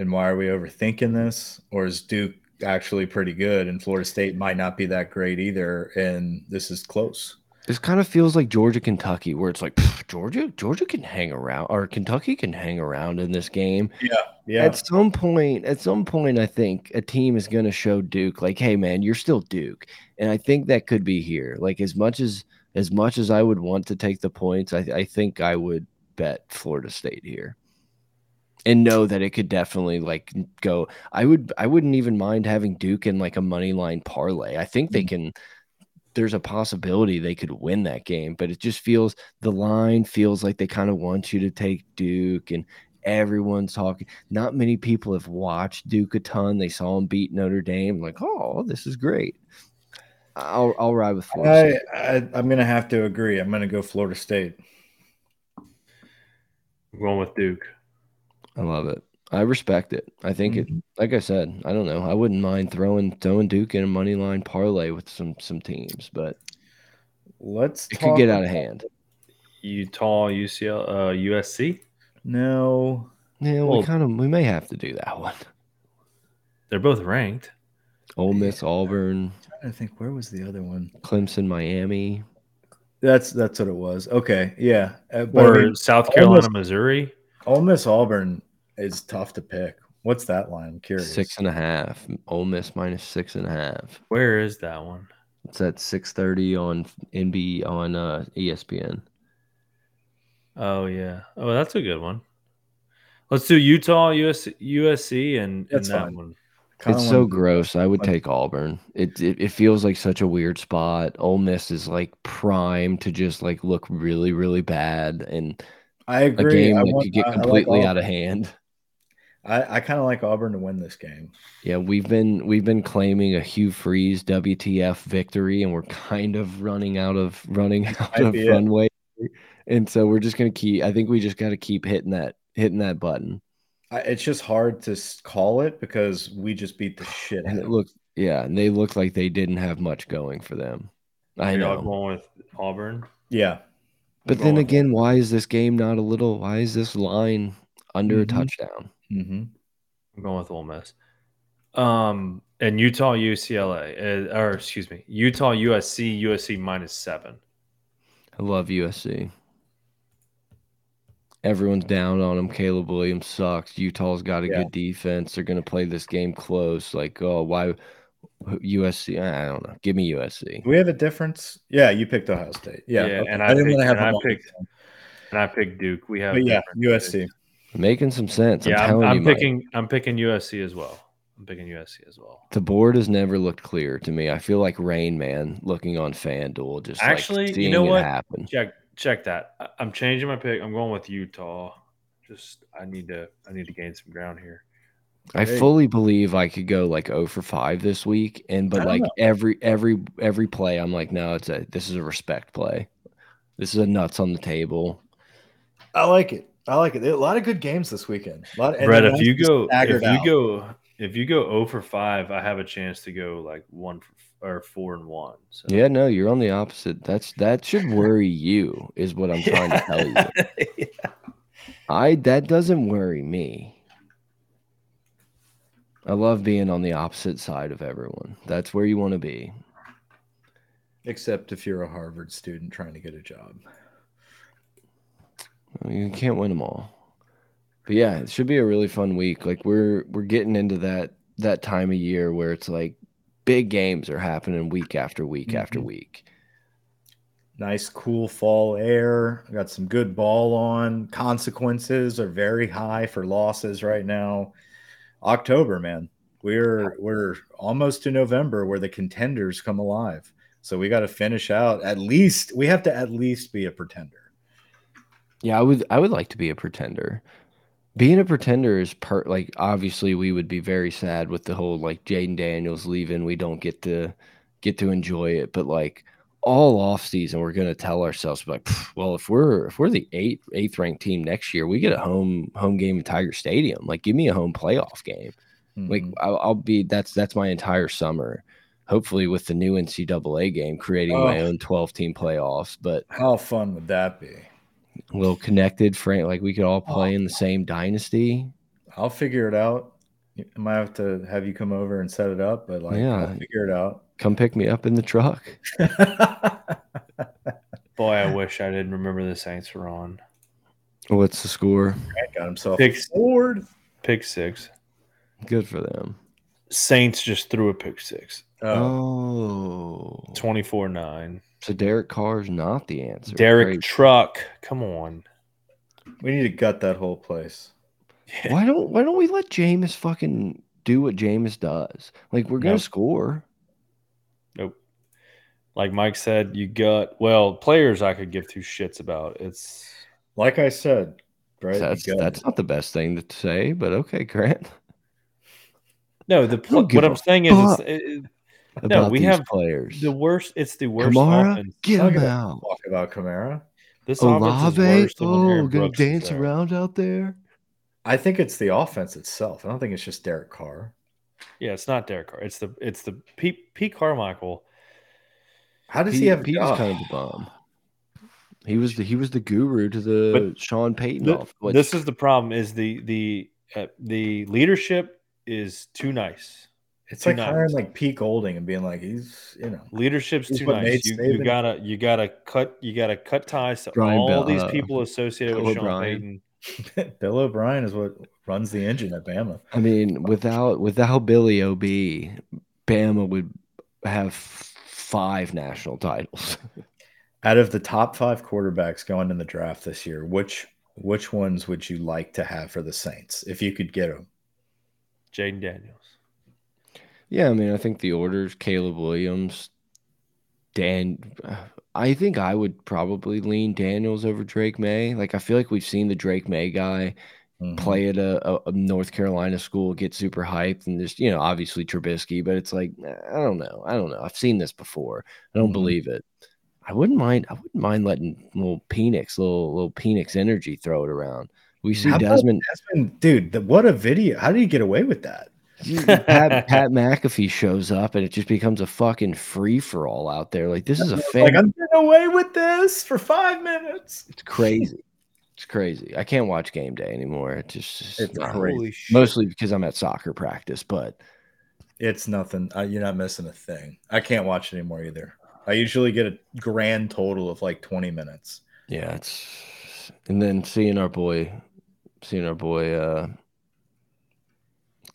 And why are we overthinking this? Or is Duke actually pretty good and Florida State might not be that great either? And this is close. This kind of feels like Georgia Kentucky, where it's like Georgia, Georgia can hang around, or Kentucky can hang around in this game. Yeah, yeah. At some point, at some point, I think a team is going to show Duke, like, hey, man, you're still Duke, and I think that could be here. Like, as much as as much as I would want to take the points, I, I think I would bet Florida State here, and know that it could definitely like go. I would, I wouldn't even mind having Duke in like a money line parlay. I think they mm. can there's a possibility they could win that game, but it just feels the line feels like they kind of want you to take Duke and everyone's talking. Not many people have watched Duke a ton. They saw him beat Notre Dame, like, oh, this is great. I'll I'll ride with Florida. I, I I'm gonna have to agree. I'm gonna go Florida State. I'm going with Duke. I love it. I respect it. I think mm -hmm. it, mm-hmm. like I said, I don't know. I wouldn't mind throwing throwing Duke in a money line parlay with some some teams, but let's it could get out of hand. Utah, UCL, uh, USC. No, yeah, well, we kind of we may have to do that one. They're both ranked. Ole Miss, Auburn. I think where was the other one? Clemson, Miami. That's that's what it was. Okay, yeah. Uh, or I mean, South Carolina, Miss, Missouri. Ole Miss, Auburn is tough to pick. What's that line? I'm curious. Six and a half. Ole Miss minus six and a half. Where is that one? It's at six thirty on NB on uh, ESPN. Oh yeah. Oh, that's a good one. Let's do Utah, US, USC, and, and that fine. one. It's so gross. I would take Auburn. It, it, it feels like such a weird spot. Ole Miss is like prime to just like look really really bad, and I agree. A game I that want, could get completely like out of hand. I, I kind of like Auburn to win this game. Yeah, we've been we've been claiming a Hugh Freeze WTF victory, and we're kind of running out of running out of runway. And so we're just gonna keep. I think we just got to keep hitting that hitting that button. I, it's just hard to call it because we just beat the shit. And it looks yeah, and they look like they didn't have much going for them. I You're know. Going with Auburn. Yeah, but then again, why is this game not a little? Why is this line under mm -hmm. a mm-hmm. touchdown? Mm -hmm. I'm going with Ole Miss. Um, and Utah, UCLA, uh, or excuse me, Utah, USC, USC minus seven. I love USC. Everyone's down on him. Caleb Williams sucks. Utah's got a yeah. good defense. They're going to play this game close. Like, oh, why USC? I don't know. Give me USC. Do we have a difference? Yeah, you picked Ohio State. Yeah, yeah okay. and I, I didn't want to have and I picked, and I picked Duke. We have, but yeah, USC. Making some sense. Yeah, I'm, I'm, I'm picking. Mike. I'm picking USC as well. I'm picking USC as well. The board has never looked clear to me. I feel like Rain Man looking on FanDuel, just actually, like you know what? Happen. Check check that. I'm changing my pick. I'm going with Utah. Just I need to I need to gain some ground here. I hey. fully believe I could go like 0 for 5 this week and but like know. every every every play I'm like no it's a this is a respect play. This is a nuts on the table. I like it. I like it. A lot of good games this weekend. A lot. Of, Brett, if you go, if you out. go, if you go 0 for five, I have a chance to go like one for, or four and one. So. Yeah, no, you're on the opposite. That's that should worry you, is what I'm trying to tell you. yeah. I that doesn't worry me. I love being on the opposite side of everyone. That's where you want to be. Except if you're a Harvard student trying to get a job. You can't win them all. But yeah, it should be a really fun week. Like we're we're getting into that that time of year where it's like big games are happening week after week mm -hmm. after week. Nice cool fall air. Got some good ball on. Consequences are very high for losses right now. October, man. We're we're almost to November where the contenders come alive. So we got to finish out at least we have to at least be a pretender. Yeah, I would I would like to be a pretender. Being a pretender is part like obviously we would be very sad with the whole like Jayden Daniels leaving. We don't get to get to enjoy it, but like all off season we're going to tell ourselves like well if we're if we're the eighth eighth ranked team next year we get a home home game in tiger stadium like give me a home playoff game mm -hmm. like mm-hmm. I'll, I'll, be that's that's my entire summer hopefully with the new ncaa game creating oh. my own 12 team playoffs but how fun would that be a little connected frank like we could all play oh. in the same dynasty i'll figure it out i might have to have you come over and set it up but like yeah I'll figure it out come pick me up in the truck. Boy, I wish I didn't remember the Saints were on. What's the score? Grant got himself pick forward. Pick six. Good for them. Saints just threw a pick six. Oh. oh. 24 9. So Derek Carr's not the answer. Derek Great. Truck. Come on. We need to gut that whole place. Why don't why don't we let Jameis fucking do what Jameis does? Like we're gonna nope. score. Nope. Like Mike said, you got well players I could give two shits about. It's like I said, right? That's that's not the best thing to say, but okay, Grant. No, the what I'm saying is, it, no, we have players. The worst. It's the worst. Kamara, offense. get him out. Talk about Kamara. This Olave, offense is worse oh, gonna dance around out there. I think it's the offense itself. I don't think it's just Derek Carr. Yeah, it's not Derek Carr. It's the it's the Pete, Pete Carmichael. How does Pete, he have? Pete was kind of the bomb. He was the he was the guru to the but Sean Payton. The, off. This is the problem: is the the uh, the leadership is too nice. It's too like nice. hiring like Pete Golding and being like he's you know leadership's too nice. You, you, gotta you gotta cut you gotta cut ties to Brian all Bell, these uh, people associated with Sean Payton. Bill O'Brien is what runs the engine at Bama. I mean, without without Billy Ob, Bama would have five national titles. Out of the top five quarterbacks going in the draft this year, which which ones would you like to have for the Saints if you could get them? Jayden Daniels. Yeah, I mean, I think the orders: Caleb Williams, Dan. I think I would probably lean Daniels over Drake Maye. Like I feel like we've seen the Drake Maye guy mm -hmm. play at a, a, North Carolina school, get super hyped, and just you know obviously Trubisky, but it's like I don't know, I don't know. I've seen this before. I don't mm -hmm. believe it. I wouldn't mind. I wouldn't mind letting little Penix, little little Penix energy throw it around. We see Desmond, Desmond, dude. The, what a video! How did you get away with that? Pat, Pat McAfee shows up and it just becomes a fucking free for all out there. Like this is a fan. Like I'm getting away with this for five minutes. It's crazy. It's crazy. I can't watch game day anymore. It just it's crazy. Mostly because I'm at soccer practice, but it's nothing. Uh, you're not missing a thing. I can't watch it anymore either. I usually get a grand total of like 20 minutes. Yeah, it's and then seeing our boy, seeing our boy uh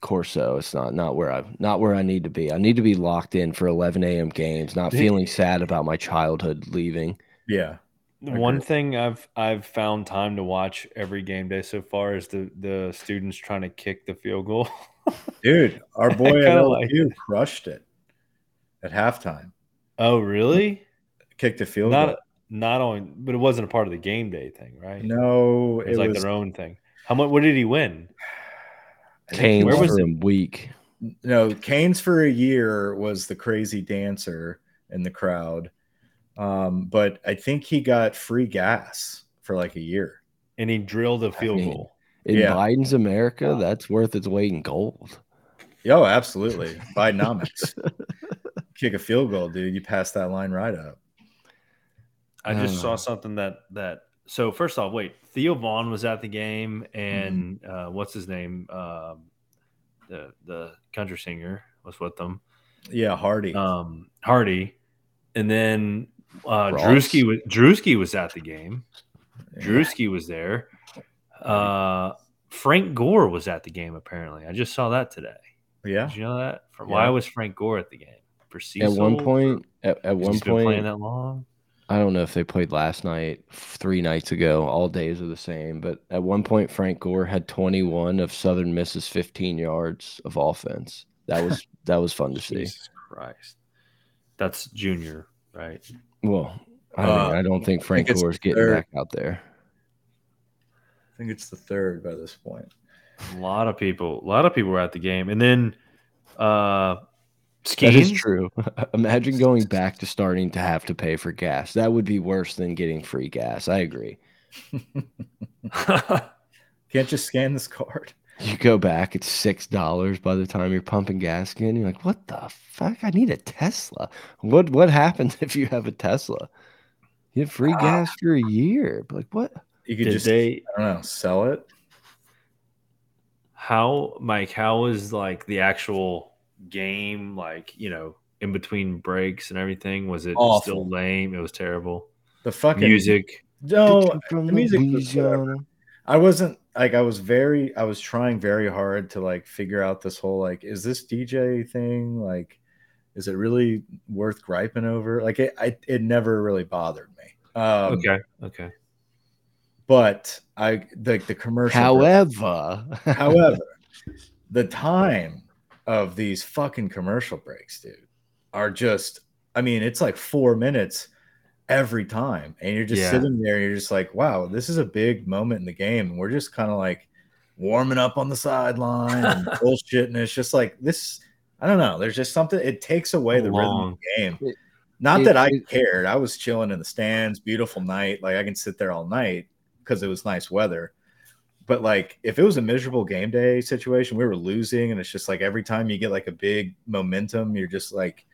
Corso, it's not not where I not where I need to be. I need to be locked in for 11 a.m. games, not feeling sad about my childhood leaving. Yeah. One thing I've I've found time to watch every game day so far is the the students trying to kick the field goal. Dude, our boy at LSU like crushed it at halftime. Oh, really? Kicked the field not, goal. Not only, but it wasn't a part of the game day thing, right? No, it was it like was, their own thing. How much? What did he win? Canes Where was it? week. No, Canes for a year was the crazy dancer in the crowd. Um, but I think he got free gas for like a year. And he drilled a field I mean, goal. In yeah. Biden's America, that's worth its weight in gold. Oh, absolutely. Bidenomics. Kick a field goal, dude. You pass that line right up. I just saw something that that so first off, wait, Theo Von was at the game, and mm-hmm. uh, what's his name? Um, the the country singer was with them. Yeah, Hardy. Um, Hardy, and then uh, Drewski was Drewski was at the game. Yeah. Drewski was there. Uh, Frank Gore was at the game. Apparently, I just saw that today. Yeah, did you know that? yeah. Why was Frank Gore at the game? For Cecil, at one point, at, at one point, playing that long. I don't know if they played last night, three nights ago. All days are the same. But at one point, Frank Gore had 21 of Southern Miss's 15 yards of offense. That was that was fun to see. Jesus Christ, that's junior, right? Well, I, mean, uh, I don't think Frank think is getting third. back out there. I think it's the third by this point. A lot of people, a lot of people were at the game, and then uh That is true. Imagine going back to starting to have to pay for gas. That would be worse than getting free gas. I agree. Can't just scan this card. You go back, it's six dollars by the time you're pumping gas again. You're like, what the fuck? I need a Tesla. What what happens if you have a Tesla? You have free uh, gas for a year. Like what? You could Did just they, I don't know, sell it. How Mike, how was like the actual game, like, you know, in between breaks and everything? Was it Awful. still lame? It was terrible. The fucking music. No, the music was I wasn't like I was very I was trying very hard to like figure out this whole like is this DJ thing like is it really worth griping over? Like it I, it never really bothered me. Um, okay. Okay. But I like the commercial. However, however, the time of these fucking commercial breaks, dude, are just I mean, it's like four minutes every time. And you're just yeah. sitting there and you're just like, wow, this is a big moment in the game. And we're just kind of like warming up on the sideline and bullshit. And it's just like this. I don't know. There's just something, it takes away the rhythm of the game. Not it, that I it, cared. I was chilling in the stands, beautiful night. Like I can sit there all night because it was nice weather. But like if it was a miserable game day situation, we were losing, and it's just like every time you get like a big momentum, you're just like,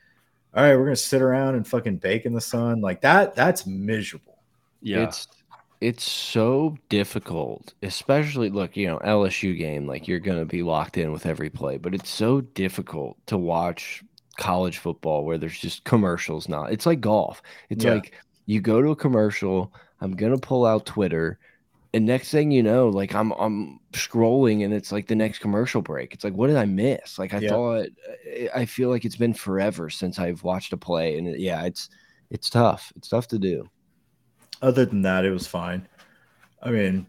all right, we're gonna sit around and fucking bake in the sun like that. That's miserable. Yeah, it's it's so difficult, especially look, you know, LSU game, like you're gonna be locked in with every play, but it's so difficult to watch college football where there's just commercials now. It's like golf. It's yeah. like you go to a commercial, I'm gonna pull out Twitter and next thing you know, like I'm I'm scrolling and it's like the next commercial break. It's like, what did I miss? Like I yeah. thought, I feel like it's been forever since I've watched a play, and it, yeah, it's it's tough. It's tough to do. Other than that, it was fine. I mean,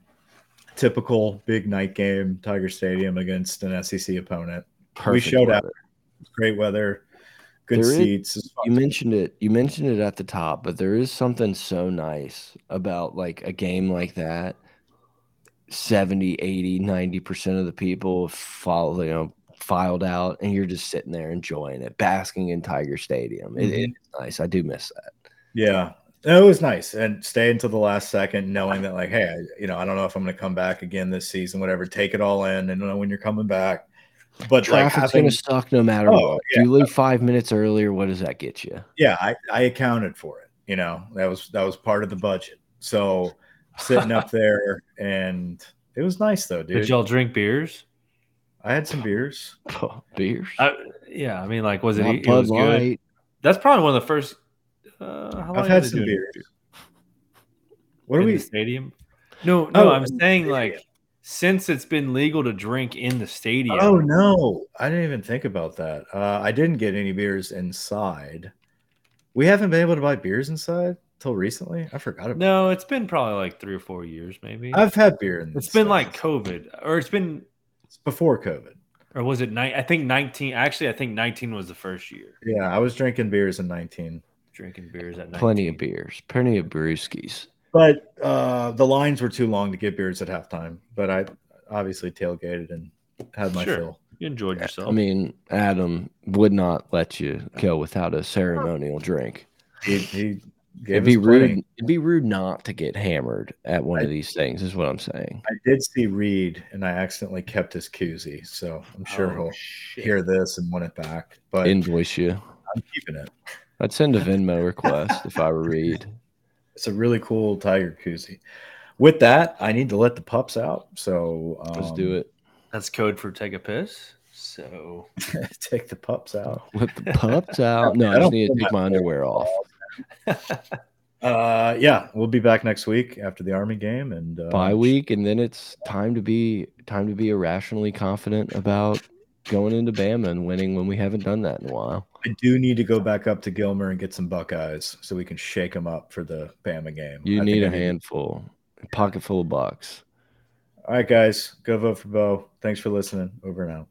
typical big night game, Tiger Stadium against an SEC opponent. Perfect we showed weather. up. Great weather, good there seats. Is, you mentioned it. You mentioned it at the top, but there is something so nice about like a game like that 70, 80, 90% of the people follow, you know, filed out and you're just sitting there enjoying it, basking in Tiger Stadium. It, mm -hmm. It's nice. I do miss that. Yeah. It was nice and stay until the last second, knowing that like, hey, I, you know, I don't know if I'm going to come back again this season, whatever. Take it all in and know when you're coming back. But traffic's like going to suck no matter oh, what. Yeah. You leave five minutes earlier, what does that get you? Yeah, I, I accounted for it. You know, that was that was part of the budget. So sitting up there, and it was nice though, dude. Did y'all drink beers? I had some beers. Oh, beers. I, yeah, I mean, like, was it? Not it Bud was good. That's probably one of the first. Uh, how long I've had some beers. beer? What are in we? the stadium? No, no, Oh, I'm saying stadium. like since it's been legal to drink in the stadium. Oh no, I didn't even think about that. Uh, I didn't get any beers inside. We haven't been able to buy beers inside till recently. I forgot about. No, it's been probably like three or four years, maybe. I've had beer. In it's been the like. COVID, or it's been, It's before COVID. or was it nine? I think nineteen. Actually, I think nineteen was the first year Yeah, I was drinking beers in 19. drinking beers at 19. Plenty of beers. Plenty of brewskis. But uh, the lines were too long to get beers at halftime. But I obviously tailgated and had my Sure. fill. You enjoyed yourself. I mean, Adam would not let you go without a ceremonial drink. He, he It'd be us plenty. rude. It'd be rude not to get hammered at one I- of these things. Is what I'm saying. I did see Reed, and I accidentally kept his koozie, so I'm sure Oh, he'll shit. hear this and want it back. But Invoice you. I'm keeping it. I'd send a Venmo request if I were Reed. It's a really cool tiger koozie. With that, I need to let the pups out. So um, Let's do it. That's code for take a piss. So take the pups out. Let the pups out. No, I I just don't need to take my my underwear off. Uh, yeah, we'll be back next week after the Army game and uh, Bye week, and then it's time to be time to be irrationally confident about going into Bama and winning when we haven't done that in a while. I do need to go back up to Gilmer and get some Buckeyes so we can shake them up for the Bama game. You I need a I handful, a pocket full of bucks. All right, guys, go vote for Bo. Thanks for listening. Over and out.